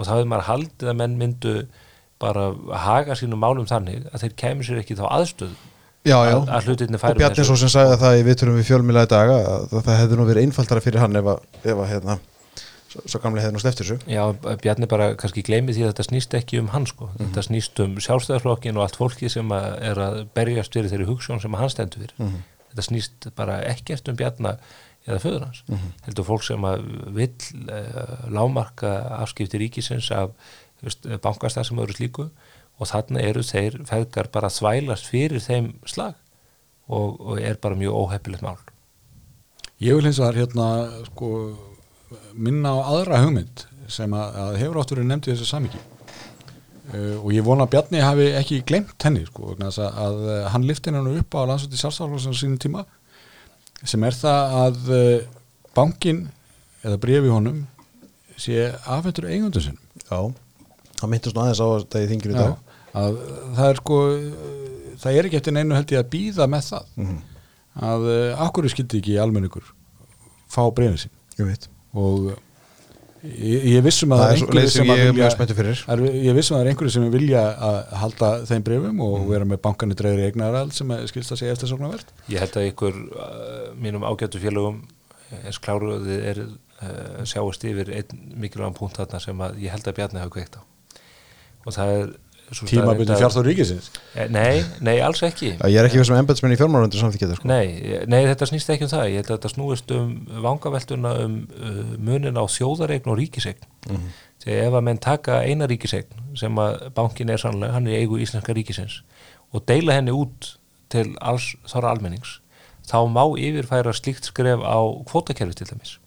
og þá hefur maður haldið að menn myndu bara haga sínum málum þannig að þeir kemur sér ekki þá aðstöð Já, já, að, að hlutinni og færum Bjarni svo sem sagði það í viðturum við fjölmjöla í dag að það, hefði nú verið einfaldara fyrir hann ef að, ef að hérna, svo, svo gamlega hefði nú sleftir þessu. Já, Bjarni bara kannski gleymi því að þetta snýst ekki um hann sko, þetta snýst um sjálfstæðarflokkin og allt fólki sem að er að berjast fyrir þeirri hugssjón sem að hann stendur fyrir. Þetta snýst bara ekkert um Bjarna eða föður hans, heldur fólk sem að vill uh, lámarka afskipti ríkisins af bankastað sem eru slíku. Og þarna eru þeir feðgar bara að þvælast fyrir þeim slag og, og er bara mjög óheppilegt mál. Ég vil hins vegar hérna sko, minna á aðra hugmynd sem að, að hefur áttur nefnt í þessu samiki uh, og ég vona að Bjarni hafi ekki glemt henni sko, að, að uh, hann lifti hennu upp á landsvöldi sjálfstaflóðsum sínum tíma sem er það að uh, bankin eða brefi honum sé afhendur eigundu sinum Já, það myndist nú aðeins á þetta í þingir í dag. að það er sko það er ekki eftir neinu held ég að býða með það. Mhm. að uh, akkur skildi ekki almenningur fá breyfið sín? Ég og ég, ég vissum að Það er er einhverju sem sem að ég er vilja mjög spenntur fyrir. Er, ég vissum að það er einhverju sem vilja að halda þeim breyfum og Mhm. vera með bankanir dreifri eignarald sem skilst að segja eftir svona verð Ég held að ykkur uh, mínum ágættu félögum eins kláruðið er uh, sjáist yfir einn mikilvægum punkt þarna sem að ég held að Bjarni hafa kveikt á. Og það er að- fjárþór ríkisins? Eh, Nei, nei, alls ekki. Ég er ekki við sem embætsmenn í fjármálundur samþykja sko. Nei, nei, þetta snýst ekki um það. Ég held að þetta snúist um vangaveltuna um uh, munin á þjóðaregn og ríkisegn Mhm. þegar ef að menn taka eina ríkisegn sem að bankin er sannlega, hann er eigu íslenska ríkisins og deila henni út til alls þára almennings þá má yfirfæra slíkt skref á kvótakerfi til dæmis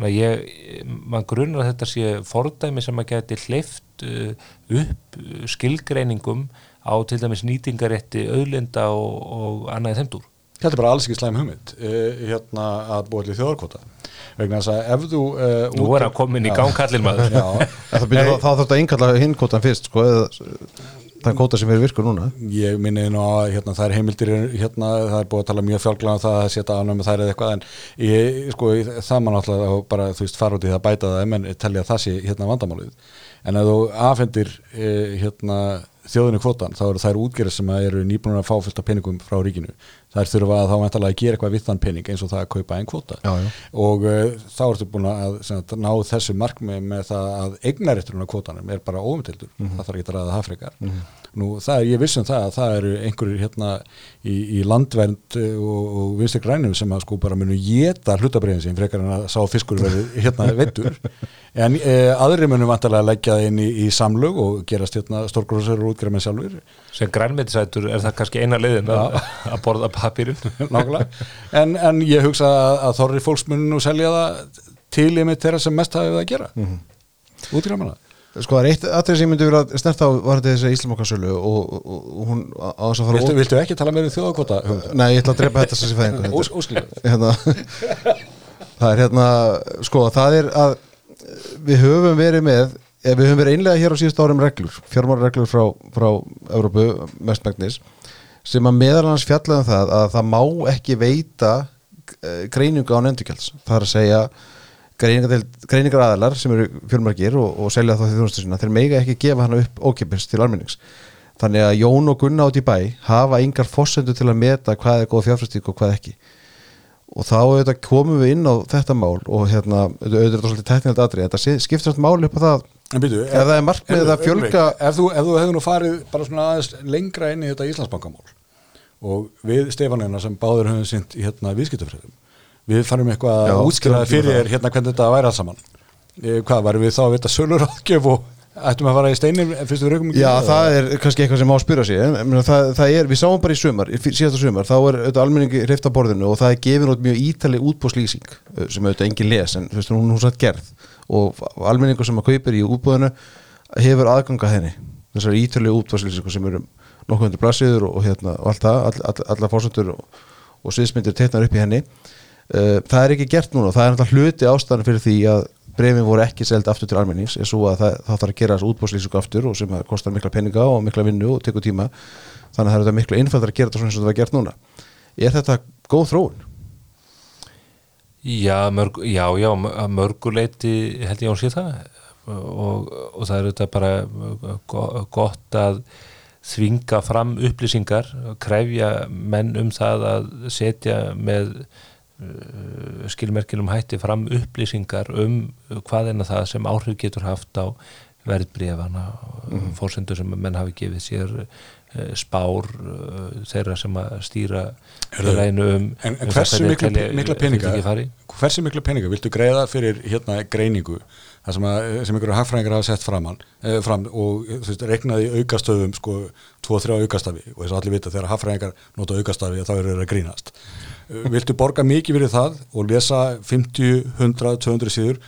þannig að ég, mann grunar að þetta sé fordæmi sem að geti hleyft uh, upp uh, skilgreiningum á til dæmis nýtingarétti auðlinda og, og annað í þeim dúr. Þetta er bara alls ekki slæm hugmynd uh, hérna að búa til þjóðarkvota vegna þess að ef þú uh, Nú er hann komin í Já. gangkallin maður Já, Það, þá þurft að innkalla hinnkvotan fyrst sko, eða, þann kóta sem er virkur núna? Ég minni nú að hérna, það er heimildir hérna, það er búið að tala mjög fjálglega um það að setja ánum með þær eða eitthvað en ég, sko, það mann alltaf bara þú veist fara út í það að bæta það en telja að það sé hérna vandamálið. En ef þú afhendir eh, hérna þjóðinu kvotan, þá eru þær útgerðir sem eru nýbúin að fá fullt af peningum frá ríkinu þær þurfa að þá vantalega að gera eitthvað við þann pening eins og það að kaupa einn kvota Já, já. og uh, þá ertu búin að sem, sagt, ná þessu markmið með það að eignaritturinn á kvotanum er bara óumtildur Mhm. það þarf ekki að ræða það frekar. Nú það er, ég vissum það að það eru einhverjir hérna í, í landvernd uh, og, og vinstir grænum sem að sko bara munu geta hlutabriðin sín frekar en að sá fiskur verið hérna veittur en uh, aðri munu vantarlega að leggja það inn í, í samlug og gerast hérna stórgrósar og útgræmið sjálfur sem grænmetisætur er það kannski eina leiðin að, að borða papirinn nákvæmlega en, en ég hugsa að, að þorri fólks munu nú selja það til í mitt þeirra sem mest hafið það að gera mm Mhm. -hmm. útgræmana Sko það er eitt aðrið sem ég myndi vera snert á var þetta þessi Íslamokarsölu og, og, og hún á þess að fara viltu, viltu ekki tala meira um þjóðakvota hugmyndir? Nei, ég ætla að drepa þetta sem fæðingu Ós- óskiljanlegt. hérna, Það er hérna sko, það er að við höfum verið með ef við höfum verið einlega hér á síðust árum reglur fjármálareglur frá, frá Európu mestmægnis sem að meðal hans fjallaðum það að það má ekki veita eh, greiningu á nendugjalds það er að segja greiningar, aðalar sem eru fjölmargir og, og selja þá því þjónustu sinna þeir mega ekki gefa hana upp ókipis til almennings. Þannig að Jón og Gunna át í bæ hafa yngar fossendu til að meta hvað er góð fjárfæstík og hvað ekki og þá auðvitað komum við inn á þetta mál og hérna, auðvitað er þetta svolítið teknilega aðrið, þetta skiptir þetta mál upp á það. En byrju, Ef það er markmiðið að fjölga- ef þú, ef þú hefur nú farið bara svona aðeins lengra inn í þetta Íslandsbankamál og við Stefanina sem báður höfum sint í hérna viðskiptafræðum við farum eitthvað að tölum fyrir hérna hvernig þetta væri alls saman. E, hvað, varum við þá að vita sölur áðgjöf og ættum að fara í steinir fyrst við raukum Já, það er kannski eitthvað sem má spyrja sig en, það, það er, við sáum bara í fyr- síðasta sumar þá er auðvitað almenningi hreift á borðinu og það er gefin út mjög ítali útbúðslýsing uh, sem auðvitað engin les, en þú veist, hún hún satt gerð. Og almenningu sem að kaupir í útbúðinu hefur aðganga henni þessar ítali útbúðslýsingu sem eru nokkuð undir blassiður og, og hérna og allt það, all, all, allar fórsendur og, og sviðsmyndir teiknar upp í henni. Uh, það er að brefin voru ekki seld aftur til almennings er svo að það, það þarf að gera þessu útbúðslýsingu aftur og sem að kostar mikla peninga og mikla vinnu og tekur tíma. Þannig að það er þetta miklu einfaldar að gera þetta svona eins og það var gert núna. Er þetta góð þróun? Já, mörg, já, já, að mörguleiti held ég að hún sé það. Og, og það er þetta bara go- gott að þvinga fram upplýsingar krefja menn um það að setja með uh, skilmerkinum hætti fram upplýsingar um hvað en það sem áhrif getur haft á verðbrífana mm. fórsendur sem menn hafi gefið sér uh, spár uh, þeirra sem að stýra félaginu um, en, en um hversu mikla, mikla peninga hversu mikla peninga viltu greiða fyrir hérna greiningu? Það sem, að, sem einhverju hagfræðingar hafa sett framan, eh, fram og þú veist, reiknaði í aukastöðum sko 2-3 aukastafi og þess að allir vita þegar hagfræðingar nota aukastafi þá eru þeir að grínast. Eh, viltu borga mikið fyrir það og lesa 50, 100, 200 síður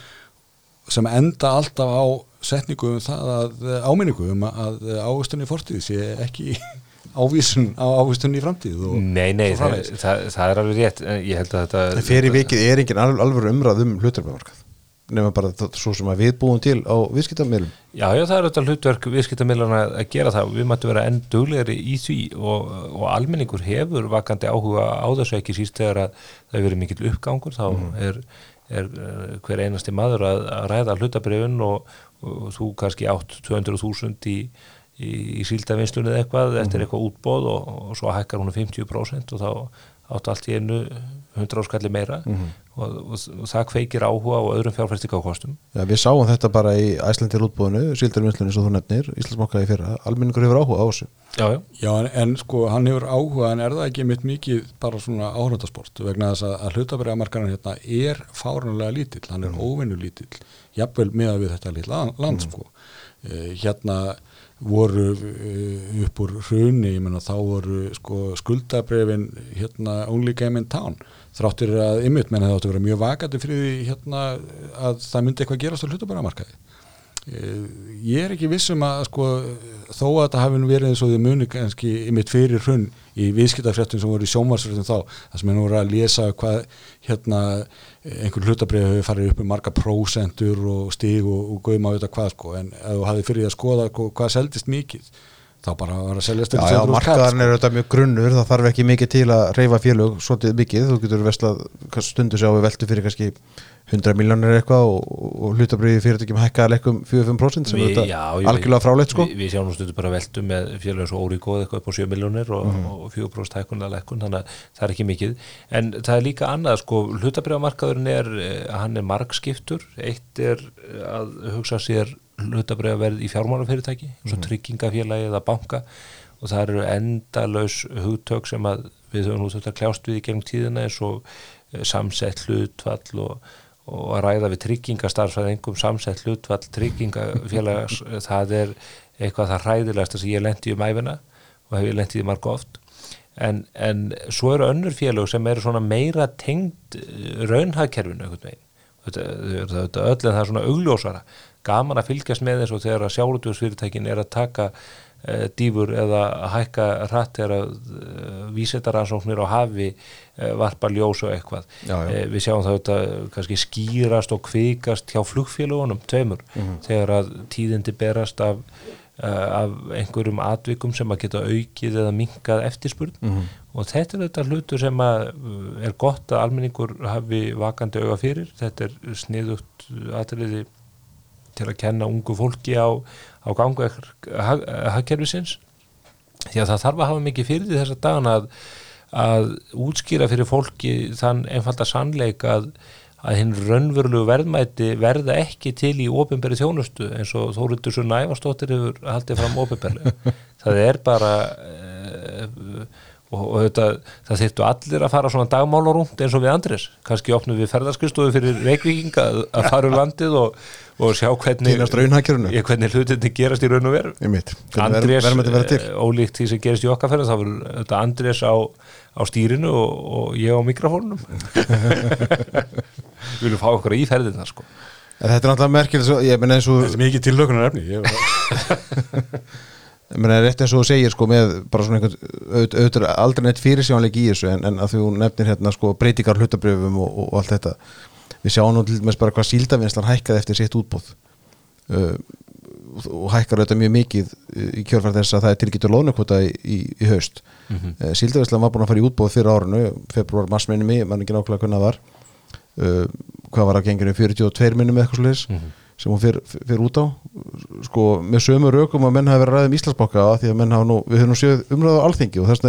sem enda alltaf á setningu um það að áminningu um að ávistun í fortíð sé ekki ávísun á ávistun í framtíð og Nei, nei, það, það, það er alveg rétt. Ég held að þetta En fyrir vikið er engin al alveg umræð um hlutarbemarkað nema bara það, svo sem að við búum til á viðskiptamilum Já, já, það er þetta hlutverk viðskiptamilana að gera það. Við mættum vera enn duglegri í því og, og almenningur hefur vakandi áhuga á þessu ekki síst þegar að það hefur verið mikill uppgangur þá er, er eh, hver einasti maður að, að ræða hlutabrifun og, og þú kannski átt 200.000 í, í, í síldavinnslunni eða eitthvað eftir eitthvað útbóð og, og svo hækkar hún um 50% og þá áttu allt í einu 100 áskalli meira og, og, og það kveikir áhuga og öðrum fjárfæstikakostum Já, við sáum þetta bara í Æslandir útbúðinu síldarvinnslunni svo þú nefnir, Íslandsmokka í fyrra. Almenningur hefur áhuga á þessu. Já, já, Já, en, en sko, hann hefur áhuga en er það ekki mitt mikið bara svona áhörndasport vegna þess að, að hlutabræðamarkaran hérna er fárunlega lítill, hann er óvinnu lítill jafnvel með við þetta lítið land sko. Eh, hérna voru eh, upp úr hruni, ég menna þá voru sko skuldabrefin hérna only game in town þráttir að ymmit menn það áttu að vera mjög vakandi fyrir því hérna að það myndi eitthvað gerast á hlutabræðamarkaði Eh, ég er ekki vissum að sko, þó að þetta hafi verið eins og þið muni kannski ymitt fyrir hrunn í viðskiptafréttum sem voru í sjónvarsfréttum þá það sem er nú að lesa hvað hérna einhver hlutabrið hefur farið upp um marga prósentur og stíg og, og guðum á þetta hvað sko. En ef þú hafið fyrir því að skoða sko, hvað seldist mikið þá bara var að selja Já, já, markaðarinn er auðvitað mjög grunnur það þarf ekki mikið til að reyfa félög svolítið mikið, þú getur vestlað stundu sjá við veltu fyrir kannski 100 miljónir eitthvað og, og hlutabriði fyrirtækjum hækka að lekkum 4-5% sem er Við- þetta algjörlega fráleitt sko Við, við sjáum stundu bara veltu með félagin svo óríkóð eitthvað upp á 7 miljónir og, Mhm. og 4% hækkun að lekkun þannig að það er ekki mikið en það er líka annað sko hlutabriðamarkaðurinn er eh, hann er margskiptur eitt er eh, að hugsa sér hlutabriðaverð í fjármálafyrirtæki eins og Mhm. tryggingafélagi eða banka og það eru endalaus hugtök sem að við höfum nú þetta kljást við í gegnum tíðina eins og eh, samsett hlutfall og og að ræða við tryggingastarfsæðingum samsett hlutvall tryggingafélags það er eitthvað það hræðilegasta sem ég lendi um æfina og hef ég lendið í marga oft. En, en svo eru önnur félög sem eru svona meira tengd eh, raunhagkerfinu þetta öll en það er svona augljósara. Gaman að fylgjast með þessu þegar að sjálfutjóðsfyrirtækin er að taka dýfur eða hækka hratt þegar að uh, vísitaransóknir á hafi uh, varpa ljós og eitthvað Já, já. Eh, við sjáum það þetta kannski skýrast og kvikast hjá flugfélagunum tveimur Mhm. þegar að tíðindi berast af, af einhverjum atvikum sem að geta aukið eða minkað eftirspurn Mhm. og þetta er þetta hlutur sem að er gott að almenningur hafi vakandi auga fyrir, þetta er sniðugt atriði til að kenna ungu fólki á, á gangu hagkerfisins. Því að það þarf að hafa mikið fyrir því þessa dagana að, að útskýra fyrir fólki þann einfalda sannleik að, að hinn raunverulegu verðmæti verða ekki til í ofinberi þjónustu eins og Þórildur Sunna Ævarsdóttir hefur haldið fram ofinberlega það er bara e, og, og þetta, það þyrftu allir að fara svona dagmálarúnt eins og við Andrés. Kannski opnum við ferðarskristofu fyrir Reykvíking að, að fara um landið og, og sjá hvernig, hvernig hlutinni gerast í raun og veru. Andrés, eh, ólíkt því sem gerist í okkar ferð þá verður þetta Andrés á, á stýrinu og, og ég á mikrofónunum. Við viljum fá okkur í ferðina sko. En þetta er náttúrulega merkileg svo, Þetta er mikið tillökunar efni ég, meina rétt eins og þú segir sko með bara svona einhvern auð- auðvitað aldrei neitt fyrirsjónleik í þessu en, en að þú nefnir hérna sko breytingar hlutabrjöfum og, og allt þetta við sjáum nú til dæmis bara hvað síldavinslan hækkaði eftir sitt útbóð uh, og hækkar auðvitað mjög mikið í kjörfært þess að það er tilgýtur lónukvota í, í, í haust mm. -hmm. síldavinslan var búin að fara í útbóð fyrir árinu februar, mars minni mig, mann ekki nákvæmlega hvernig það var uh, hvað var að genginu 42 minnum eða eitthvað sliðis Mhm. sem hún fyrir, út á sko með sömu rökum að menn hafi verið að ræða um Íslandsbanka af því að menn hafa nú, við höfum nú séð umræðu á alþingi og þess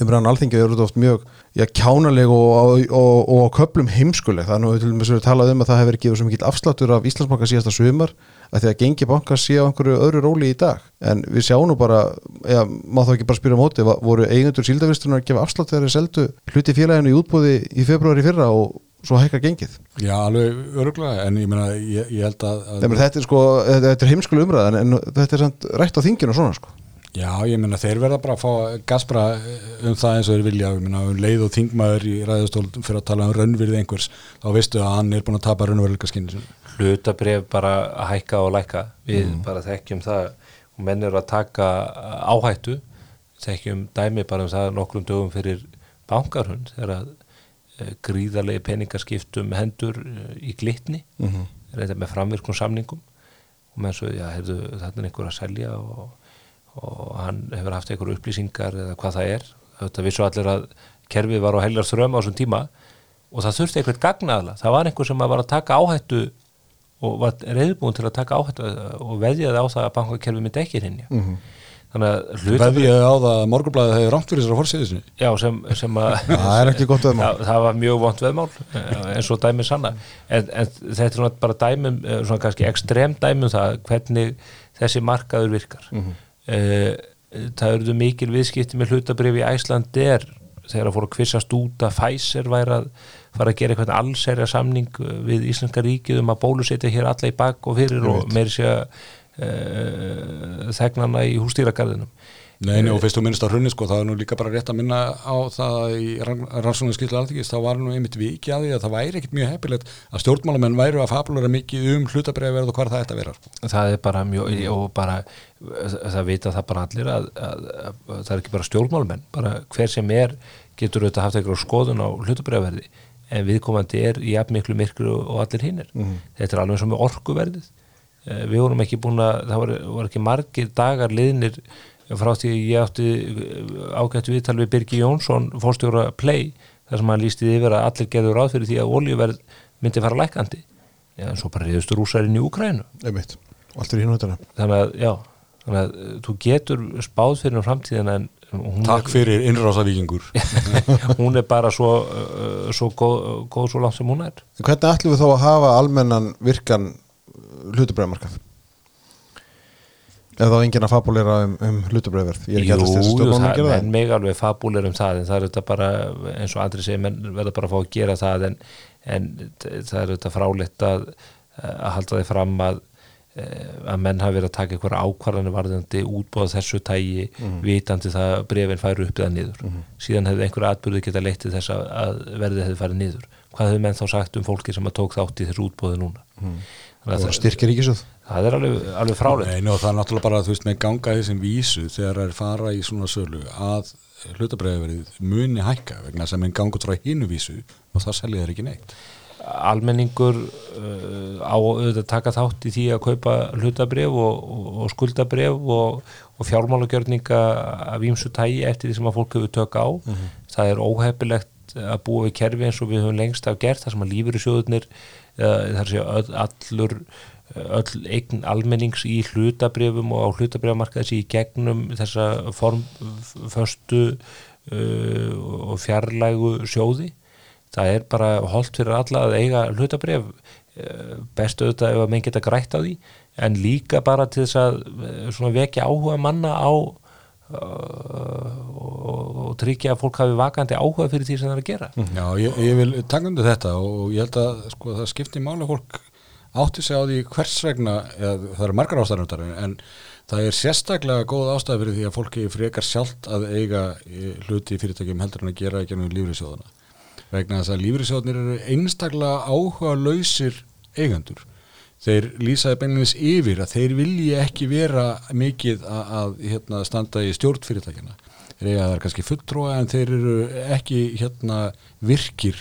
umræðan alþingi er út oft mjög já, kjánaleg og, og, og, og á köplum heimskuleg, það er nú til dæmis verið talað um að það hefur gefið svo mikill afsláttur af Íslandsbanka síðasta sumar að því að gengi banka sé á einhverju öðru róli í dag. En við sjáum nú bara já, má þá ekki bara spyrja á móti, voru eigendur síldavistunar að gefa afslátt þegar þeir seldu hluti félaginu í útbúði í februari fyrra og svo hækka gengið? Já, alveg öruglega en ég meina, ég, ég held að, að Þeimur, þetta er sko, er heimskuleg umræðan en þetta er rætt á þinginu og svona sko Já, ég meina þeir verða bara að fá gaspra um það eins og þeir vilja. Ég meina, um leið og þingmaður í ræðustól fyrir að tala um raunvirði einhvers þá veistu að hann er búin að tapa raunveruleika skinni hlutabref bara að hækka og lækka. Við bara þekkjum það. Og menn eru að taka áhættu. Þekkjum dæmi bara um það nokkrum dögum fyrir bankarhund þegar að e, gríðarlegi peningaskiptum hendur e, í glitni. Mm -hmm. reynda með framvirkun samningum. Og menn svo, já, heyrðu, þetta er einhver að selja og, og hann hefur haft einhver upplýsingar eða hvað það er. Þetta vissu allir að kerfið var á helgar þröma á þessum tíma. Og það þurfti einhvern gagnaðala, það var einhver sem var að taka áhættu og var reyðbúin til að taka áhættu og veðjaði á það að bankakerfið myndi ekki hinja mm -hmm. þannig að Veðið á það að morgunblæðið hefur rámt fyrir þessar fórsýðisni já, sem, sem að Það er ekki gott veðmál. það, það var mjög vont veðmál eh, eins og dæmi sanna. En, en þetta er bara dæmum eh, svona kannski ekstrem dæmum það hvernig þessi markaður virkar. Mm það eruðu mikil viðskipti með hlutabrif í Æslandir þegar það fór að kvissast út að Pfizer væri að fara að gera eitthvað allsærja samning við Íslenska ríkið um að bólusetja hér alla í bak og fyrir og meiri sé að uh, þegnana í hústýragarðinum Nei, nei, og fyrst þú minnst á hrunni sko, það er nú líka bara rétt að minna á það að í rannsóknar skildu alþingis, þá var nú einmitt viki að því að það væri ekkit mjög heppilegt að stjórnmálamenn væru að fabulera mikið um hlutabræðverð og hvað það ætti að vera sko. það er bara mjög og bara, það vita það bara allir að, að, að, að það er ekki bara stjórnmálmenn bara hver sem er getur auðvitað haft eitthvað skoðun á hlutabræðverði en viðkomandi er í miklu myrkur og, og allir hinnir Mhm. þetta er alveg og Eh, við vorum ekki búin að það var, var ekki margir dagar liðnir frá því ég átti eh, ágætt viðtal við Birgi Jónsson fórstjóra Play, þar sem hann lísti yfir að allir gerður ráð fyrir því að oljuverð myndi fara lækandi Já, en svo bara reyðustu rúsarinn í Úkrænu einmitt, er þannig að, já, þannig að eh, þú getur spáð fyrir um framtíðina en hún Takk fyrir innrásavíkingur hún er bara svo, uh, svo góð, góð svo langt sem hún er. Hvernig ætlum við þá að hafa almennan virkan hlutabræðmarkað? Ef þá enginn að fabulera um, um hlutabræðverð Ég er ekki alltaf styrst jú, stjórnum að gera það? mig alveg fabúlir um það en það er þetta bara, eins og andri segir menn verða bara að fá að gera það en, en það er þetta fráleitt að, að halda því fram að eh, að menn hafi verið að taka einhverja ákvarðanir varðandi útbúða þessu tægi Mhm. vitandi það að brefin færu upp eða niður. Síðan hefði einhverja atbyrði geta leitt til þess að, verðið hefði farið niður. Hvað hefur menn þá sagt um fólki sem að tók þátt í þessu útbóði núna? Mhm. Og styrkir ríkisjóð það er alveg, alveg fráleitt. Nei, og það er náttúrulega bara, þú veist, með ganga þessum vísu þegar það er fara í svona sölu að hlutabræðverið muni hækka vegna sem en ganga út frá hinu vísu og það selja þeir ekki neitt. Almenningur uh, á auðvitað að taka þátt í því að kaupa hlutabref og, og, og skuldabref og, og fjármálagjörninga af ímsu tægi eftir því sem að fólk hefur tök á. Það er óhefilegt að búa við kerfi eins og við höfum lengst af gert þar sem að lífur í sjóðunir þar sé öll, allur öll eign almennings í hlutabrefum og á hlutabrefmarkaði sé í gegnum þessa formföstu uh, og fjarlægu sjóði. Það er bara holdt fyrir alla að eiga hlutabref bestu auðvitað ef að menn geta grætt á því en líka bara til þess að svona vekja áhuga manna á uh, og, tryggja að fólk hafi vakandi áhuga fyrir því sem það er að gera. Já, ég, ég vil taka undir þetta og ég held að sko, það skipti máli að fólk átti sig á því hvers vegna eða, það eru margar ástæðanundar en það er sérstaklega góð ástæð fyrir því að fólki frekar sjálft að eiga eh, hluti fyrirtækjum heldur en að gera ekki ennum lífrisjóðana vegna þess að lífrisjóðanir eru einstaklega áhuga lausir eigendur þeir lýsaði beinleins yfir að þeir vilji ekki vera mikið að, að hérna, standa í stjórnfyrirtækjana þeir eiga það er kannski fulltróa en þeir eru ekki hérna, virkir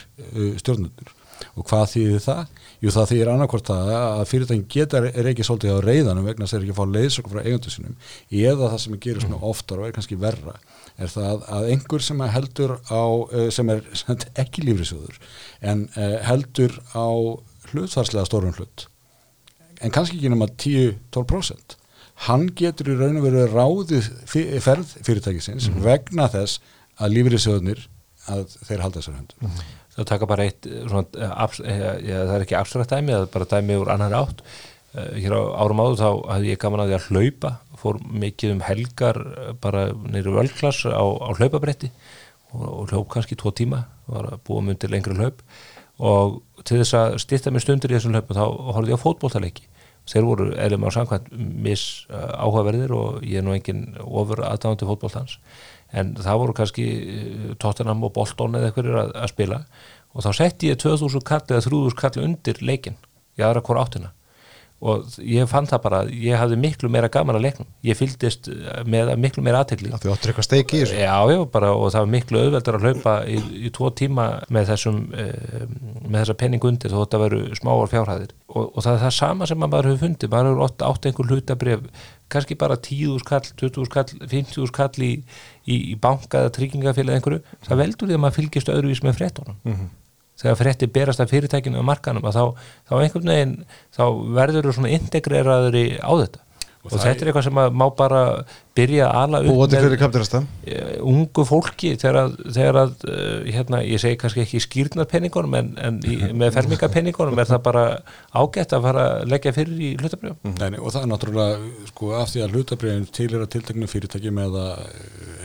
stjórnundur og hvað þýðir það? Jú það þýðir annarkvort það að fyrirtækin geta reykið svolítið á reyðanum vegna þess að þeir ekki fá leiðsökum frá eigundu sinum eða það sem gerir svona oftar og er kannski verra er það að einhver sem heldur á, sem er sem ekki lífrisjóður en heldur á hlutfarslega stórum hlut en kannski ekki nema 10-12% hann getur í raun og veru ráðið fyr- ferð fyrirtækisins vegna þess að lífriðsjóðnir að þeir halda þessar hendur það taka bara eitt eh, svona, eh, abs, eh, ja, það er ekki abstrakt dæmi það er bara dæmi úr annar átt. Hér á árum áður þá hafði ég gaman að því að hlaupa fór mikið um helgar bara neyru völklass á, á hlaupabretti og, og hljóp kannski tvo tíma var að búa mig undir lengri hlaup. Og til þess að styrta mér stundur í þessum hlaupum þá horfði ég á fótboltaleiki þeir voru erum á samkvæmt mis uh, áhugaverðir og ég er nú engin ofur aðdáðandi fótboltans en það voru kannski uh, Tottenham og Bolton eða eitthvað að, að spila. Og þá setti ég 2000 kall eða 3000 kall undir leikin í aðra hvora áttina og ég fann það bara, ég hafði miklu meira gaman að leiknum, ég fylgdist uh, með miklu meira aðtekli Þú áttur eitthvað steik í þessu. Já, já, bara og það var miklu auðveldar að hlaupa í, í tvo tíma með þessum uh, með þessa penning undir þó þetta veru smáar fjárhæðir. Og, og það er það sama sem maður hefur fundið, maður hefur átt, átt einhver hlutabref, kannski bara 10.000 kall, 20.000 kall, 50.000 kall í, í, í banka eða tryggingafélag einhverju, það veldur því að maður fylgist öðruvís með fréttunum þegar frétti berast af fyrirtækinu og markanum að þá, þá einhvern veginn þá verður þú svona integreraður í á þetta. Og, það þetta er eitthvað sem að má bara byrja að ala með eh, ungu fólki þegar að, þegar að uh, hérna, ég segi kannski ekki skýrnarpenningunum en, en í, með fermingarpenningunum er það bara ágætt að fara að leggja fyrir í hlutabrjöfum Nei, nei, og það er náttúrulega sko af því að hlutabriðin til er að tilteknu fyrirtækjum eða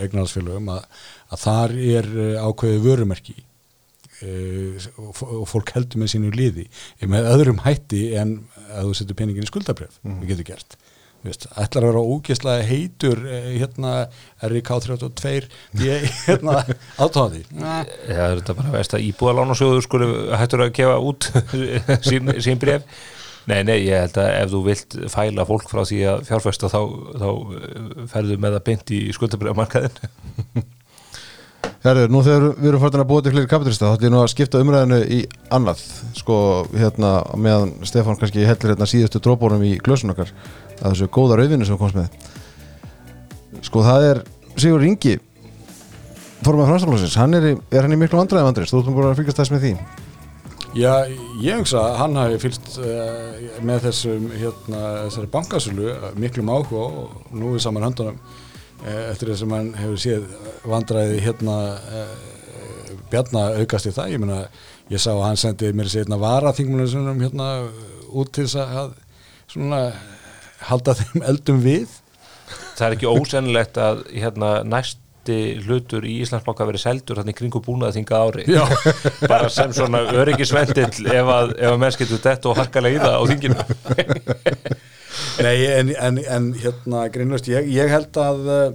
eignarhalsfélögum að, að þar er eh, ákveðið vörumerki og, f- og fólk heldur með sínu liði með öðrum hætti en að þú setur peningin í skuldabref við getur gert. Þú veist, ætlar að vera ógeðslega heitur eh, hérna RIK32 ég hérna átáði Það er þetta bara veist að íbúðalánasjóður skuli hættur að gefa út sín, sín bref Nei, nei, ég held að ef þú vilt fæla fólk frá því að fjárfesta þá, þá eh, ferðu með það beint í skuldabrefmarkaðin Herður, nú þegar við erum fórtin að búa til fleiri kapitalista þá ætlum ég nú að skipta umræðinu í annað. Sko, hérna, meðan Stefán kannski heldur hérna síðustu dróbónum í glösun okkar að þessu góða rauðinu sem komst með. Sko, það er Sigur Ingi formað framstaflósins, hann er, í- er hann í miklu vandræðum Andris, þú ætlum bara að fylgast þess með því. Já, ég hugsa að hann hafi fylgst uh, með þessum hérna, þessari bankasölu miklum áhuga og nú er saman höndunum eftir þess að hann hefur séð vandræði hérna uh, Bjarna aukast í það, ég meina ég sá að hann sendi mér sér hérna varaþingmunum hérna út til þess að svona halda þeim eldum við. Það er ekki ósennilegt að hérna, næsti hlutur í Íslandsbanka verið seldur þannig kringu búnaði þinga ári. Bara sem svona öryggisvendill ef að, að menn getur dett og harkalega í það á þinginu Nei, en, en, en hérna grínlust, ég, ég held að uh,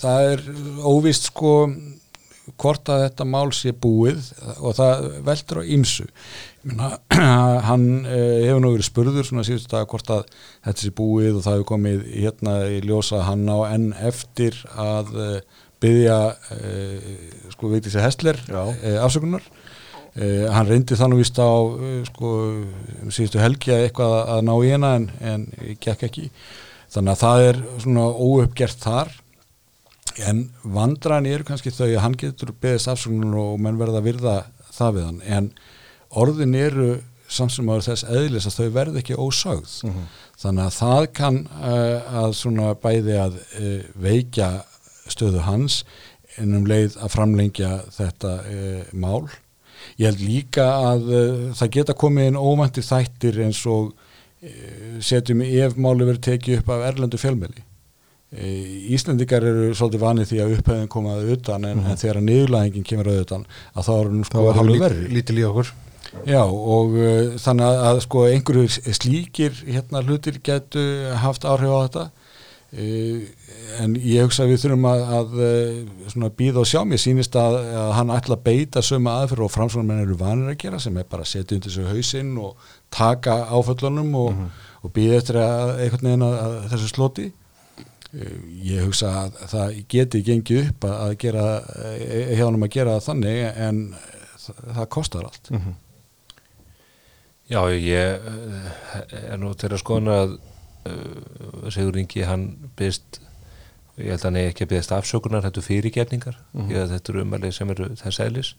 það er óvist sko hvort að þetta mál sé búið og það veldur á meina, hann uh, hefur nú verið spurður svona síðustu dag hvort að þetta sé búið og það hefur komið hérna í ljósa að hann á enn eftir að uh, byggja uh, sko veitir sér hestler afsökunar Uh, hann reyndi þannig vist á uh, sko, um síðustu helgi að eitthvað að, að ná í hana en, en gekk ekki. Þannig að það er svona óuppgert þar. En vandræðan eru kannski þau að hann getur beðist afsökunar og menn verða að virða það við hann. En orðin eru samt sem áður þess eðlis að þau verð ekki ósögð. Þannig að það kann uh, að svona bæði að uh, veikja stöðu hans en um leið að framlengja þetta uh, mál ég held líka að uh, það geta komið inn óvænti þættir eins og uh, setjum ef máli verið tekið upp af erlendu fjölmeli Íslendikar eru svolítið vanið því að upphæðin komaði utan en, en þegar niðurlæðingin kemur að þá er hún þá sko var hann hálfu lít, verri. lítil í okkur. Já og uh, þannig að, að sko einhverju slíkir hérna hlutir getu haft áhrif á þetta. Uh, en ég hugsa að við þurfum að, að svona býða og sjá. Mér sýnist að, að hann ætla að beita sömu aðferð og framsvonarmenn eru vanir að gera sem er bara að setja undir sig hausinn og taka áföllunum og, og býða eftir að einhvern veginn að, þessu sloti. Uh, ég hugsa að það geti gengið upp að, gera eh, hjá hann að gera það þannig en það, það kostar allt. Já, ég er nú til að skoðuna að Sigur Ingi hann byrst ég held að hann eigi ekki að byrjast afsökunar þetta fyrirgefningar, mm -hmm. þetta eru umælið sem eru þess eðlis.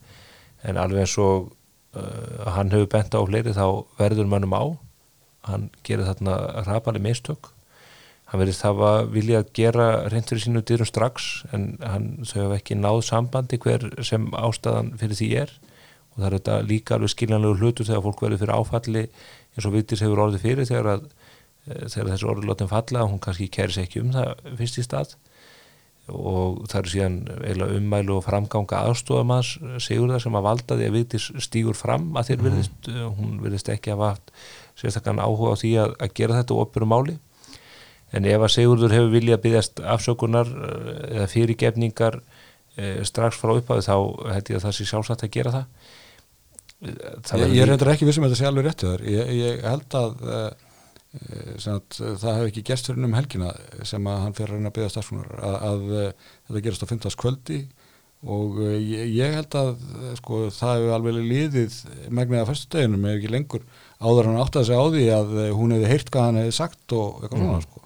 En alveg eins og uh, hann hefur bent á fleiri þá verður mannum á. Hann gerir þarna rapali mistök. Hann verðist hafa vilja að gera reynd fyrir sínu dyrum strax en hann, þau hafa ekki náð sambandi hver sem ástæðan fyrir því er. Og það er þetta líka alveg skiljanlegu hlutur þegar fólk verður fyrir áfalli eins og Vigdís hefur orðið fyrir þegar, að, þegar þessi orðurlótin falla hún kannski kæri sig ekki um það fyrst í stað. Og það eru síðan eiginlega ummælu og framganga aðstofamanns sigur það sem að valda því að Vigdís stígur fram að þér virðist, hún virðist ekki hafa haft sérstaklega áhuga á því að, að gera þetta opuru máli. En ef að Sigurður hefur viljað byggjast afsökunar eh, eða fyrirgefningar e, strax frá upphæðu þá held ég að það sé sjálfsagt að gera það. Það Ég, ég reyndar ekki vissum að þetta sé alveg réttu þar ég, ég held að, uh, að það hef ekki gest fyrir um helgina sem að hann fyrir að reyna að byggja stafsfunar að, að uh, þetta gerast á 15. kvöldi og uh, ég, ég held að sko, það hefur alveg liðið megnið að fyrstu deginum ef ekki lengur áður hann áttaði sig á því að hún hefði heyrt hvað hann hefði sagt og eitthvað svona sko.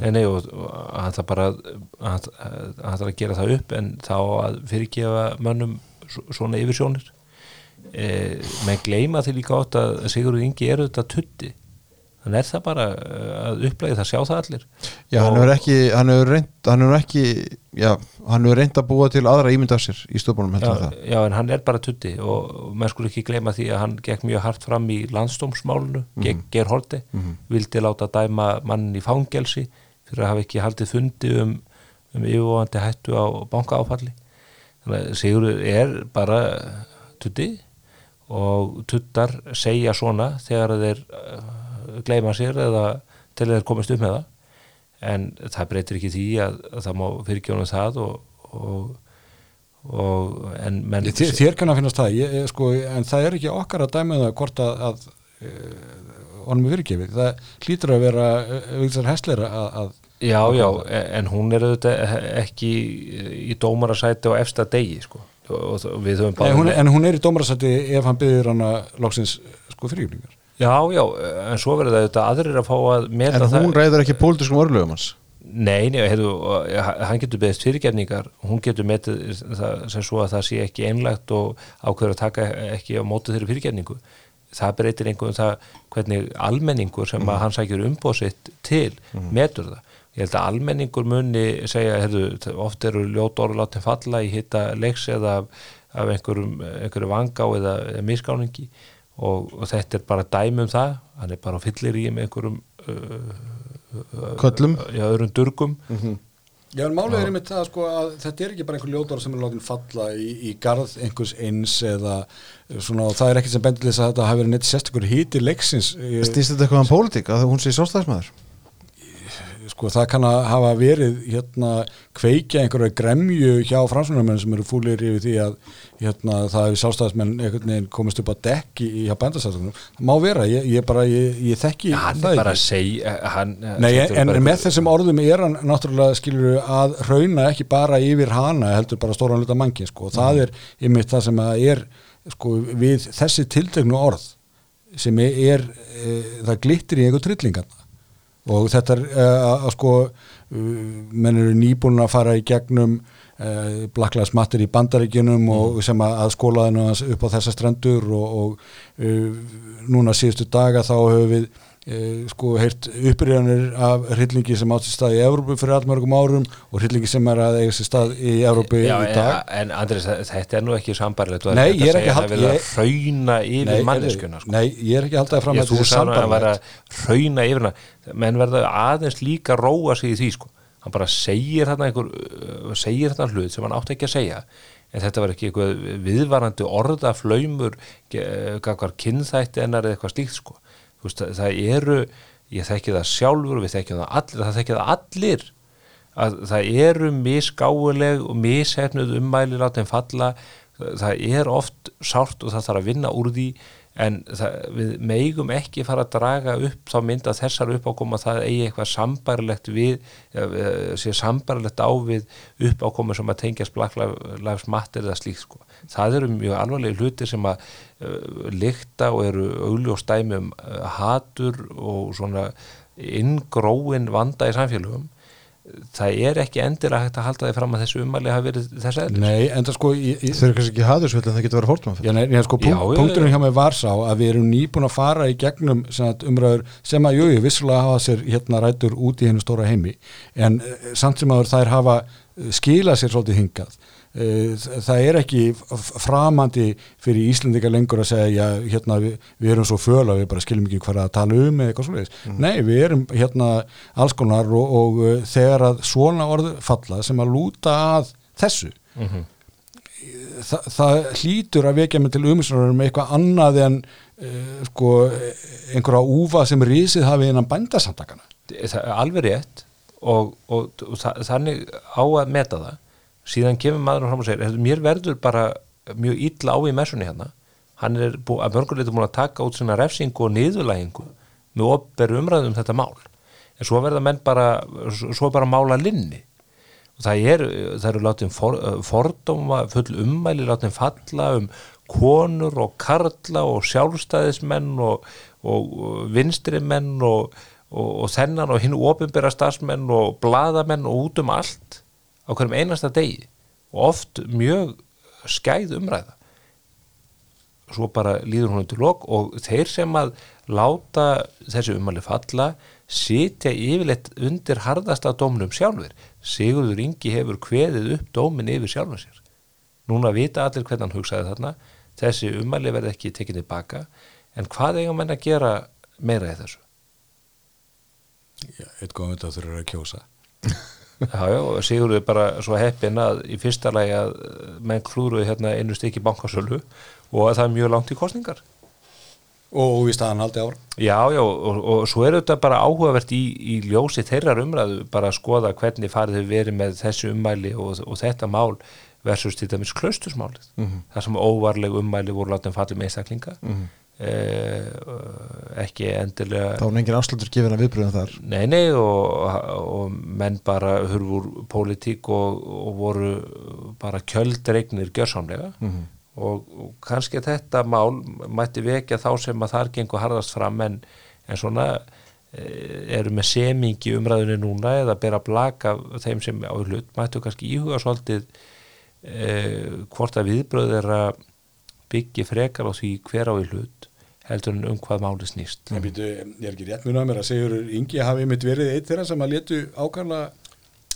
Nei, nei, og, hann þarf bara að- hann þarf að gera það upp en þá að fyrirgefa mönnum svo- svona yfirsjónir e, menn gleyma því líka átt að Sigurður Ingi er auðvitað tutti þannig er það bara eh, að upplægi það sjá það allir. Já, hann hefur ekki, hann hefur reynd, hann hefur ekki, já, hann hefur reynd að búa til aðra ímynd af sér í en já, það. já, en hann er bara tutti og, og menn skulle ekki gleyma því að hann gekk mjög hart fram í landstómsmálunu gegn Geir Holti, vildi láta dæma mannin í fangelsi fyrir að hafa ekki haldið fundi um, um yfirvofandi hættu á bankaáfalli. Þannig að Sigurður er bara tutti og tuttar segja svona þegar þeir gleyma sér eða til þeir komast upp með það. En það breytir ekki því að, að það má fyrirgjóna það og, og, og en menn Þér, þér kann að finnast það. Ég, ég, sko, en það er ekki okkar að dæma um það hvort að, að uh, honum er fyrirgefið. Það hlýtur að vera Vigdísar Hessler að, að Já, já, en hún er auðvitað ekki í dómarasæti á efsta degi sko. og og við höfum Nei, hún, en hún er í dómarasætti ef hann byggður hana loksins sko fyrirgjöfningar Já, já, en svo verður það auðvitað aðrir að fá að meta En hún það. ræður ekki pólitískum örlögum hans? Nei, nei, hefðu, hann getur beðist fyrirgefningar. Hún getur metið það sem svo að það sé ekki einlægt og ákveður að taka ekki á móti þeirri fyrirgefningu. Það breytir einhverjum það hvernig almenningur sem að hann sækjur umbóðsitt til metur það. Ég held að almenningur muni segja hefðu, oft eru ljót orð látin falla í hitta leiks eða af, af einhverjum, einhverjum vanga eða, eða miskáningi og, og þetta er bara dæmi um það hann er bara á fyllir í með einhverjum uh, Köllum. já, öðrum durgum. Já, en málið er einmitt það sko að þetta er ekki bara einhver ljótar sem er látin falla í, í garð einhvers eins eða svona og það er ekkert sem bendilis að þetta hafi verið neitt sérstakur híti leiksins. Stýst þetta eitthvað um pólitík að hún sé sjálfstæðismæður sko það kann að hafa verið hérna kveikja einhverju gremju hjá fransunarmenn sem eru fúlir yfir því að hérna það hefur sjálfstæðismenn einhvern veginn komist upp á dekki hjá bændastæðismenn það má vera, ég, ég bara, ég, ég þekki hann það er bara að ekki segja hann, Nei, þetta er en bara með þessum orðum er hann náttúrulega skilur að rauna ekki bara yfir hana heldur bara stóran hluta mankin sko. Það er yfir það sem að er sko við þessi tiltegnu orð sem er, e, það glittir í einhver trillingarna og þetta er e, að sko e, menn eru nýbúin að fara í gegnum e, Black Lives Matter í bandaríkjunum og sem að, að skóla þennu upp á þessa strendur og, og e, núna síðustu daga þá höfum við sko heyrt upprýðanir af hryllingi sem átt sér stað í Evrópu fyrir allmörgum árum og hryllingi sem er að eiga sér stað í Evrópu Já, í dag. en, en Andris, þetta er nú ekki sambarlegt Nei, ég er ekki að hald- segja að vilja hrauna yfir sko. Nei, ég er ekki haldið að fram að þú þetta sagði að hann var sambandlegt að hrauna yfir hana. Menn verða aðeins líka róa sig í því sko. hann bara segir þarna einhver, uh, segir þarna hlut sem hann átti ekki að segja. En þetta var ekki eitthvað viðvarandi orðaflaumur veist, það, eru ég þekki það sjálfur, við þekkjum það allir það þekki það allir að það eru misgáuleg og mishefnuð ummæli látum falla. Það er oft sárt og það þarf að vinna úr því en það, við megum ekki fara að draga upp þá mynda þessar uppákoma það eigi eitthvað sambarilegt við eh, sé sambarilegt á við uppákoma sem að Lives Matter eða slíkt sko. það eru mjög alvarlega hlutir sem að uh, lykta og eru augljóstæmi um uh, hatur og svona inngróin vanda í samfélögum það er ekki endilega hægt að halda því fram að þessu umæli hafi verið þess eðlis. Nei, en það sko Þau eru kannski ekki haðursvill en það getur verið fórtumafell Já, nei, sko, punkt, já, punkturinn já. hjá mig var sá að við erum nýbúin að fara í gegnum sem að umræður sem að, jú, jú, vissulega hafa sér hérna rætur út í hennu stóra heimi en eh, samt sem að þær hafa skilað sér svolítið hingað það er ekki framandi fyrir Íslendinga lengur að segja hérna, við, við erum svo föla við bara skiljum ekki hvað að tala um eða eitthvað svoleiðis. Nei, við erum hérna alls konar og, og eh, þegar að svona orð falla sem að lúta að þessu Þa, það hlýtur að vekja mig til umhersunar um eitthvað annað en uh, sko einhverja úfa sem risið hafi innan bændasamtakana það er alveg rétt og, og, og þa- þannig á að meta það síðan kemur maður fram og segir "Heyrðu, mér verður bara mjög illa á í messunni hérna. Hann er bú, að mörguleitur múin að taka út svona refsingu og niðurlægingu með opberu umræðum um þetta mál. En svo verða menn bara svo bara mála linni. Og það er, það eru látin for, fordóma full ummæli látin falla um konur og karla og sjálfstæðismenn og, og, vinstrimenn og, og, og þennan og hinn ofinbera starfsmenn og bladamenn og út um allt á hverjum einasta degi og oft mjög skæð umræða svo bara líður hún til lok og þeir sem að láta þessi umæli falla sitja yfirleitt undir harðasta dómnum sjálfur. Sigurður Ingi hefur kveðið upp dómin yfir sjálfum sér. Núna vita allir hvernig hann hugsaði þarna, þessi umæli verði ekki tekið tilbaka, en hvað eigum menn að gera meira í þessu? Já, eitt góðum þetta þurfur að kjósa Já, já, Sigurður bara svo heppin að í fyrsta lagi að menn klúruði hérna einu stykki bankasölu og að það er mjög langt í kostningar. og víst að hann haldi ára Já, já, og, og svo er þetta bara áhugavert í, í ljósi þeirrar umræðu bara að skoða hvernig farið þau verið með þessu ummæli og, og þetta mál versus til dæmis klaustusmálið þar sem óvarleg ummæli voru látið fallið með einstaklinga. Uh, ekki endilega þá er engin afslutur gefin að viðbröðum þar. Nei, nei og, og menn bara hurfur pólitík og, og voru bara kjöldregnir gjörsamlega. Mhm. og, og kannski þetta mál mætti vekja þá sem að þar gengur harðast fram en, en svona eh, eru með semingi umræðunni núna eða bera blaka þeim sem á hlut mættu kannski íhuga svolítið eh, hvort að viðbröð er að byggja frekar á því hver á í hlut heldur en um hvað máli snýst En býtu, ég er ekki rétt mjög að mér að segjur Ingi hafi mitt verið eitt þeirra sem að letu ákvæmlega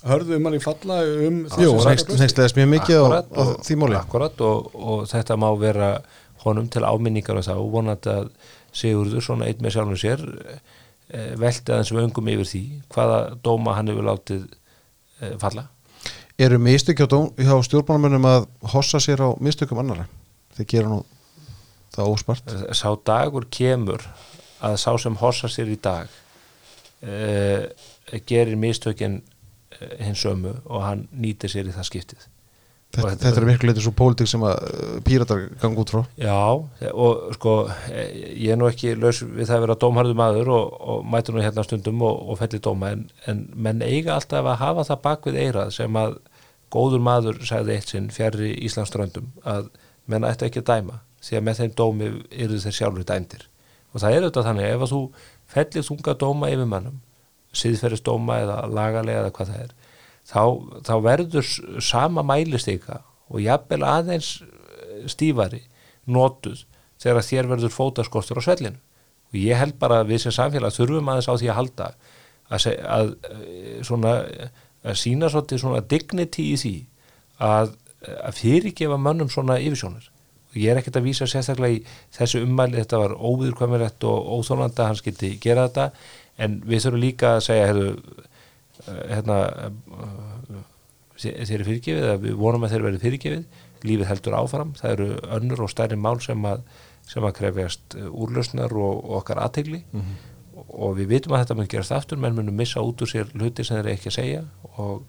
hörðu um hann í falla um Jú, þessi next, sakabröst. nextleðast mjög mikið á, Akkúrat á því móli Akkurat og, og þetta má vera honum til áminningar og það og vonandi að Sigurður svona einn með sjálfum sér e, velti aðeins við öngum yfir því hvaða dóma hann hefur látið e, falla Eru mistök hjá, stjórnmálumönnum að hossa sér á mistökum annara? Þeir gera nú það óspart. Sá dagur kemur að sá sem hossa sér í dag e, gerir mistökin e, hins ömu og hann nýtir sér í það skiptið. Þetta, Og þetta er miklu leitur svo pólitík sem að uh, píratar ganga út frá. Já, og sko eh, ég er nú ekki laus við það að vera dómharðu maður og, og mætu nú hérna stundum og, og felli dóma en, en menn eiga alltaf að hafa það bak við eirað sem að góður maður sagði eitt sinn fjari Íslandsströndum að menn ættu ekki að dæma því að með þeim dómi eru þeir sjálfur dæmdir. Og það er auðvitað þannig ef að þú fellir þunga dóma yfir mannum síðferðist dóma eða lagalega eða hvað það er þá, þá verður sama mælistika og jafnvel aðeins eh, stífari notuð þegar þér verður fótaskortur á svellinu. Og ég held bara að við sem samfélag þurfum aðeins á því að halda að, að, eh, svona, að sína svolítið svona dignity í því að, að fyrirgefa mönnum svona yfirsjónir og ég er ekkert að vísa sérstaklega í þessu ummæli, þetta var óviðurkvæmilegt og óþólandi að hann skildi gera þetta. En við þurfum líka að segja hefðu, hérna uh, þeir eru fyrirgefið við vonum að þeir verið fyrirgefið. Lífið heldur áfram, það eru önnur og stærri mál sem að, sem að krefjast úrlausnar og, og okkar aðtegli og við vitum að þetta mun gerast aftur. Menn munum missa út úr sér hluti sem þeir eru ekki að segja og,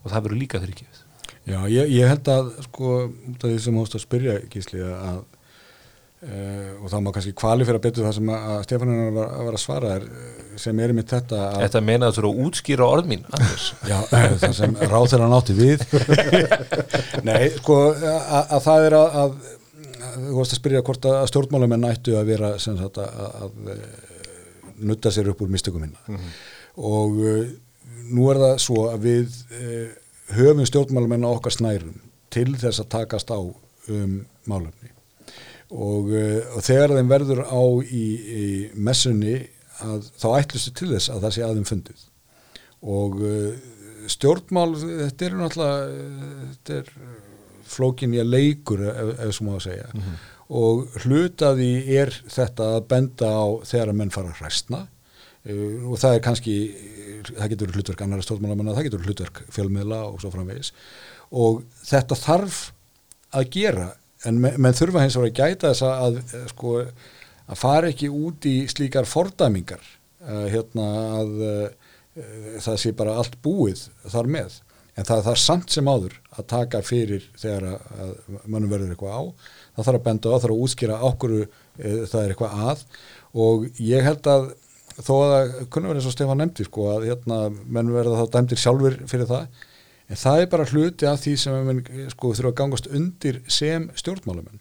og það verður líka fyrirgefið Já, ég, ég held að sko, út af því sem hóst að spyrja gísli að uh, og það má kannski kvalifera betur það sem að, að Stefanin var, var að svara er, eh, sem er mitt þetta að Þetta meina að þú eru að útskýra orð mín Anders. Já, eh, það sem ráð þeirra nátti við. Nei, sko að, að það er að, að þú varst að spyrja hvort að stjórnmálamenn ættu að vera sem sagt að, nutta sér upp úr mistökum minna. Og uh, nú er það svo að við uh, höfum stjórnmálamenn á okkar snærum til þess að takast á um málefni. Og, uh, og þegar þeim verður á í, í messunni að þá ætlustu til þess að það sé aðeim fundið. Og uh, stjórnmál þetta er náttúrulega uh, þetta er flókin að leikur ef, ef svo má að segja. Og hlutaði er þetta að benda á þegar að menn fara að hræstna uh, og það er kannski það getur hlutverk annara stjórnmálamanna það getur hlutverk fjölmiðla og svo framvegis. Og þetta þarf að gera en menn, menn þurfa hins að gæta þess að, að eh, sko að fara ekki út í slíkar fordæmingar uh, hérna að uh, það sé bara allt búið þar með. En það þarf samt sem áður að taka fyrir þegar að, mannum verður eitthvað á. Það þarf að benda á, það þarf að útskýra ákvöru e, það er eitthvað að. Og ég held að þó að kunna verið eins og Stefán nefndi sko að hérna menn verða þá dæmdir sjálfur fyrir það. En það er bara hluti af því sem menn sko þurfa að gangast undir sem stjórnmálumenn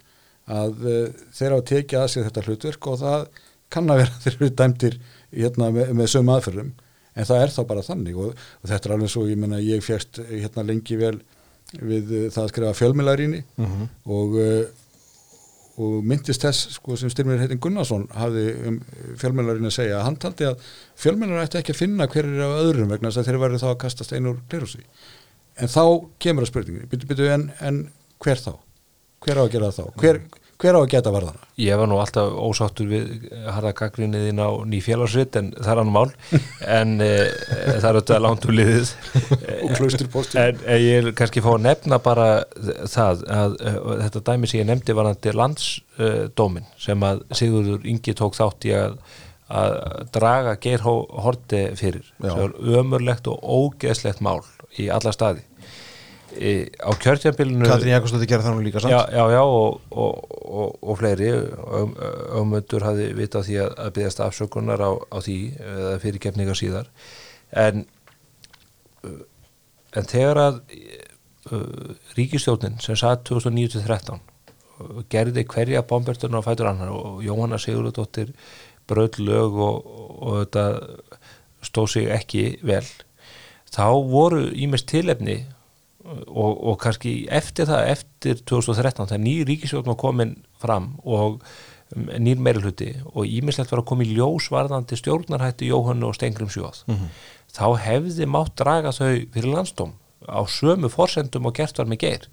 að e, þeir hafa tekið að sér þetta hlutverk og það kann að vera þeir eru dæmdir hérna með, með sömu aðferðum. En það er þá bara þannig og, og þetta er alveg svo, ég menna ég fjæst hérna lengi vel við uh, það að skrifa fjölmiðlaríni Mhm. og, uh, og myndist þess sko, sem styrmir heitin Gunnarsson hafði um fjölmiðlaríni að segja að hann taldi að fjölmiðlar ætti ekki að finna hver er á öðrum vegna þess að þeir verður þá að kasta stein úr glerúsi en þá kemur að spurningin byttu, byttu, en, en hver þá? hver á að gera þá? hver, hver á að geta varðana? Ég var nú alltaf ósáttur við harða gaggrinniðin á ný félagsrit en það er hann mál. En e, það er auðvitað langt úr liðið. Og klausturpostur en e, ég vil kannski fá að nefna bara það að e, þetta dæmi sem ég nefndi var hann til landsdómin sem að Sigurður Ingi tók þátt í að, að draga Geir Horti fyrir. Sem var ömurlegt og ógeðslegt mál í alla staði e, á kjörtjambilinu Katrín Jakobsdóttir gerði það nú líka samt. já, já, já og, og, og, og fleiri. Ögmundur hafði vitað því að, að byggast afsökunar á, á því eða fyrirgefningar síðar. En uh, en þegar að uh, ríkistjórnin sem satt 2009-13 uh, gerði hverja bomberturna á fætur annar og Jóhanna Sigurðardóttir bröð lög og, og þetta stóð sig ekki vel þá voru ímest tilefni og, og kannski eftir það eftir 2013 þegar ný ríkisjóðn var komin fram og um, nýr meiri hluti og ímislegt var að koma í ljós varðandi stjórnarhætti Jóhannu og Stengrim sjóð þá hefði mátt draga þau fyrir landstóm á sömu forsendum og gert var með geir.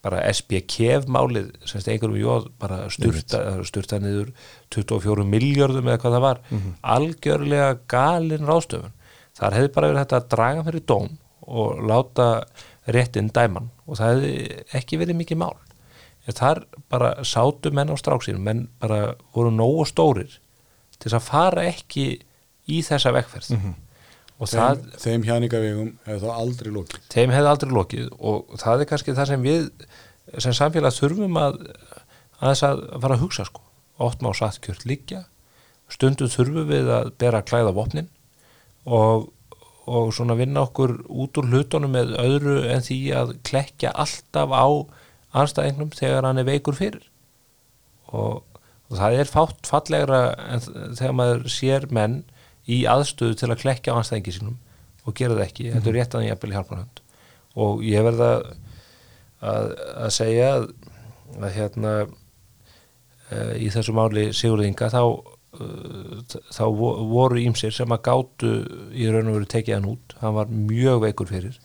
Bara SBKF málið sem Stengrim sjóð bara styrta, styrta niður 24 miljardum eða hvað það var. Algjörlega galin ráðstöfun. Þar hefði bara verið hægt að draga fyrir dóm og láta réttinn dæman. Og það hefði ekki verið mikið mál. En þar bara sátu menn á stráksinu menn bara voru nógu stórir til þess að fara ekki í þessa vegferð. Og það, þeim, þeim hjáningavegum hefur þá aldrei lókið þeim hefði aldrei lokið. Og það er kannski það sem við sem samfélag þurfum að að þess að fara að hugsa sko. Oft má satt kjört líkja stundum þurfum við að bera að klæða vopnin. Og, og svona vinna okkur út úr hlutunum með öðru en því að klekja alltaf á anstæðingnum þegar hann er veikur fyrir. Og, og það er fátt fallegra en þegar maður sér menn í aðstöðu til að klekja á anstæðingi sínum og gera það ekki, þetta er rétt að jafnvel í hjálparhönd. Og ég verða að, að segja að, að hérna uh, í þessu máli Sigurðinga þá þá vo- voru ímsir sem að gátu í raun og veru tekið hann út. Hann var mjög veikur fyrir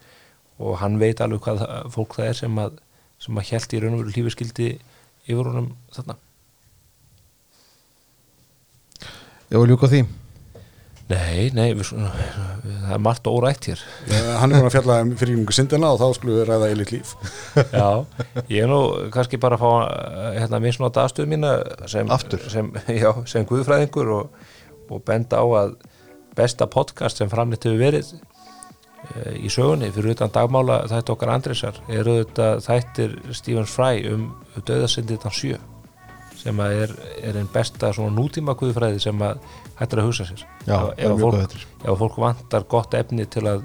og hann veit alveg hvað það, fólk það er sem að sem að held í raun og veru lífiskildi yfir honum þarna. Var ljúka því Nei, nei, við, það er margt órætt hér. Hann er búin að fjalla um fyrirgjöfingu syndina og þá skulum við ræða eilit líf. Já, ég er nú kannski bara að fá eh, hérna misnóta aðstöðu mína sem, sem, já, sem guðfræðingur og, og benda á að besta podcast sem framleitt hefur verið e, í sögunni fyrir utan dagmála þætti okkar Andresar eru þetta þættir Stephen Fry um döðasinditan sjö sem að er, er einn besta nútíma guðfræði sem að hættir að hugsa sér. Já, Ef- ef er að fólk- þetta ef fólk vantar gott efni til að,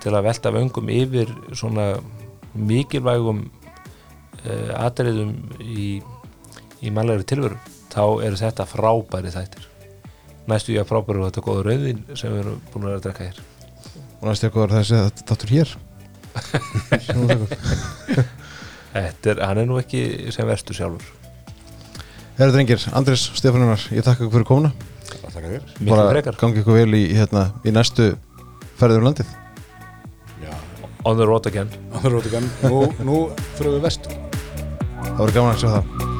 til að velta vöngum yfir svona mikilvægum uh, atriðum í, í mannlegri tilveru þá eru þetta frábæri þættir. Næstu ég að frábæri og þetta góður rauðin sem við erum búin að drekka hér. Og næstu ykkur þessi þáttur hér. Sem þú tekur. þetta er, hann er nú ekki sem verstur sjálfur Herra drengir, Andris, Stefanunar, ég þakka ykkur fyrir komuna. Það þér. Miklu bara frekar, gangi ykkur vel í, hérna, í næstu ferðið um landið. Já, on the road again. Nú, nú fyrir við vestur. Það voru gaman að sjá það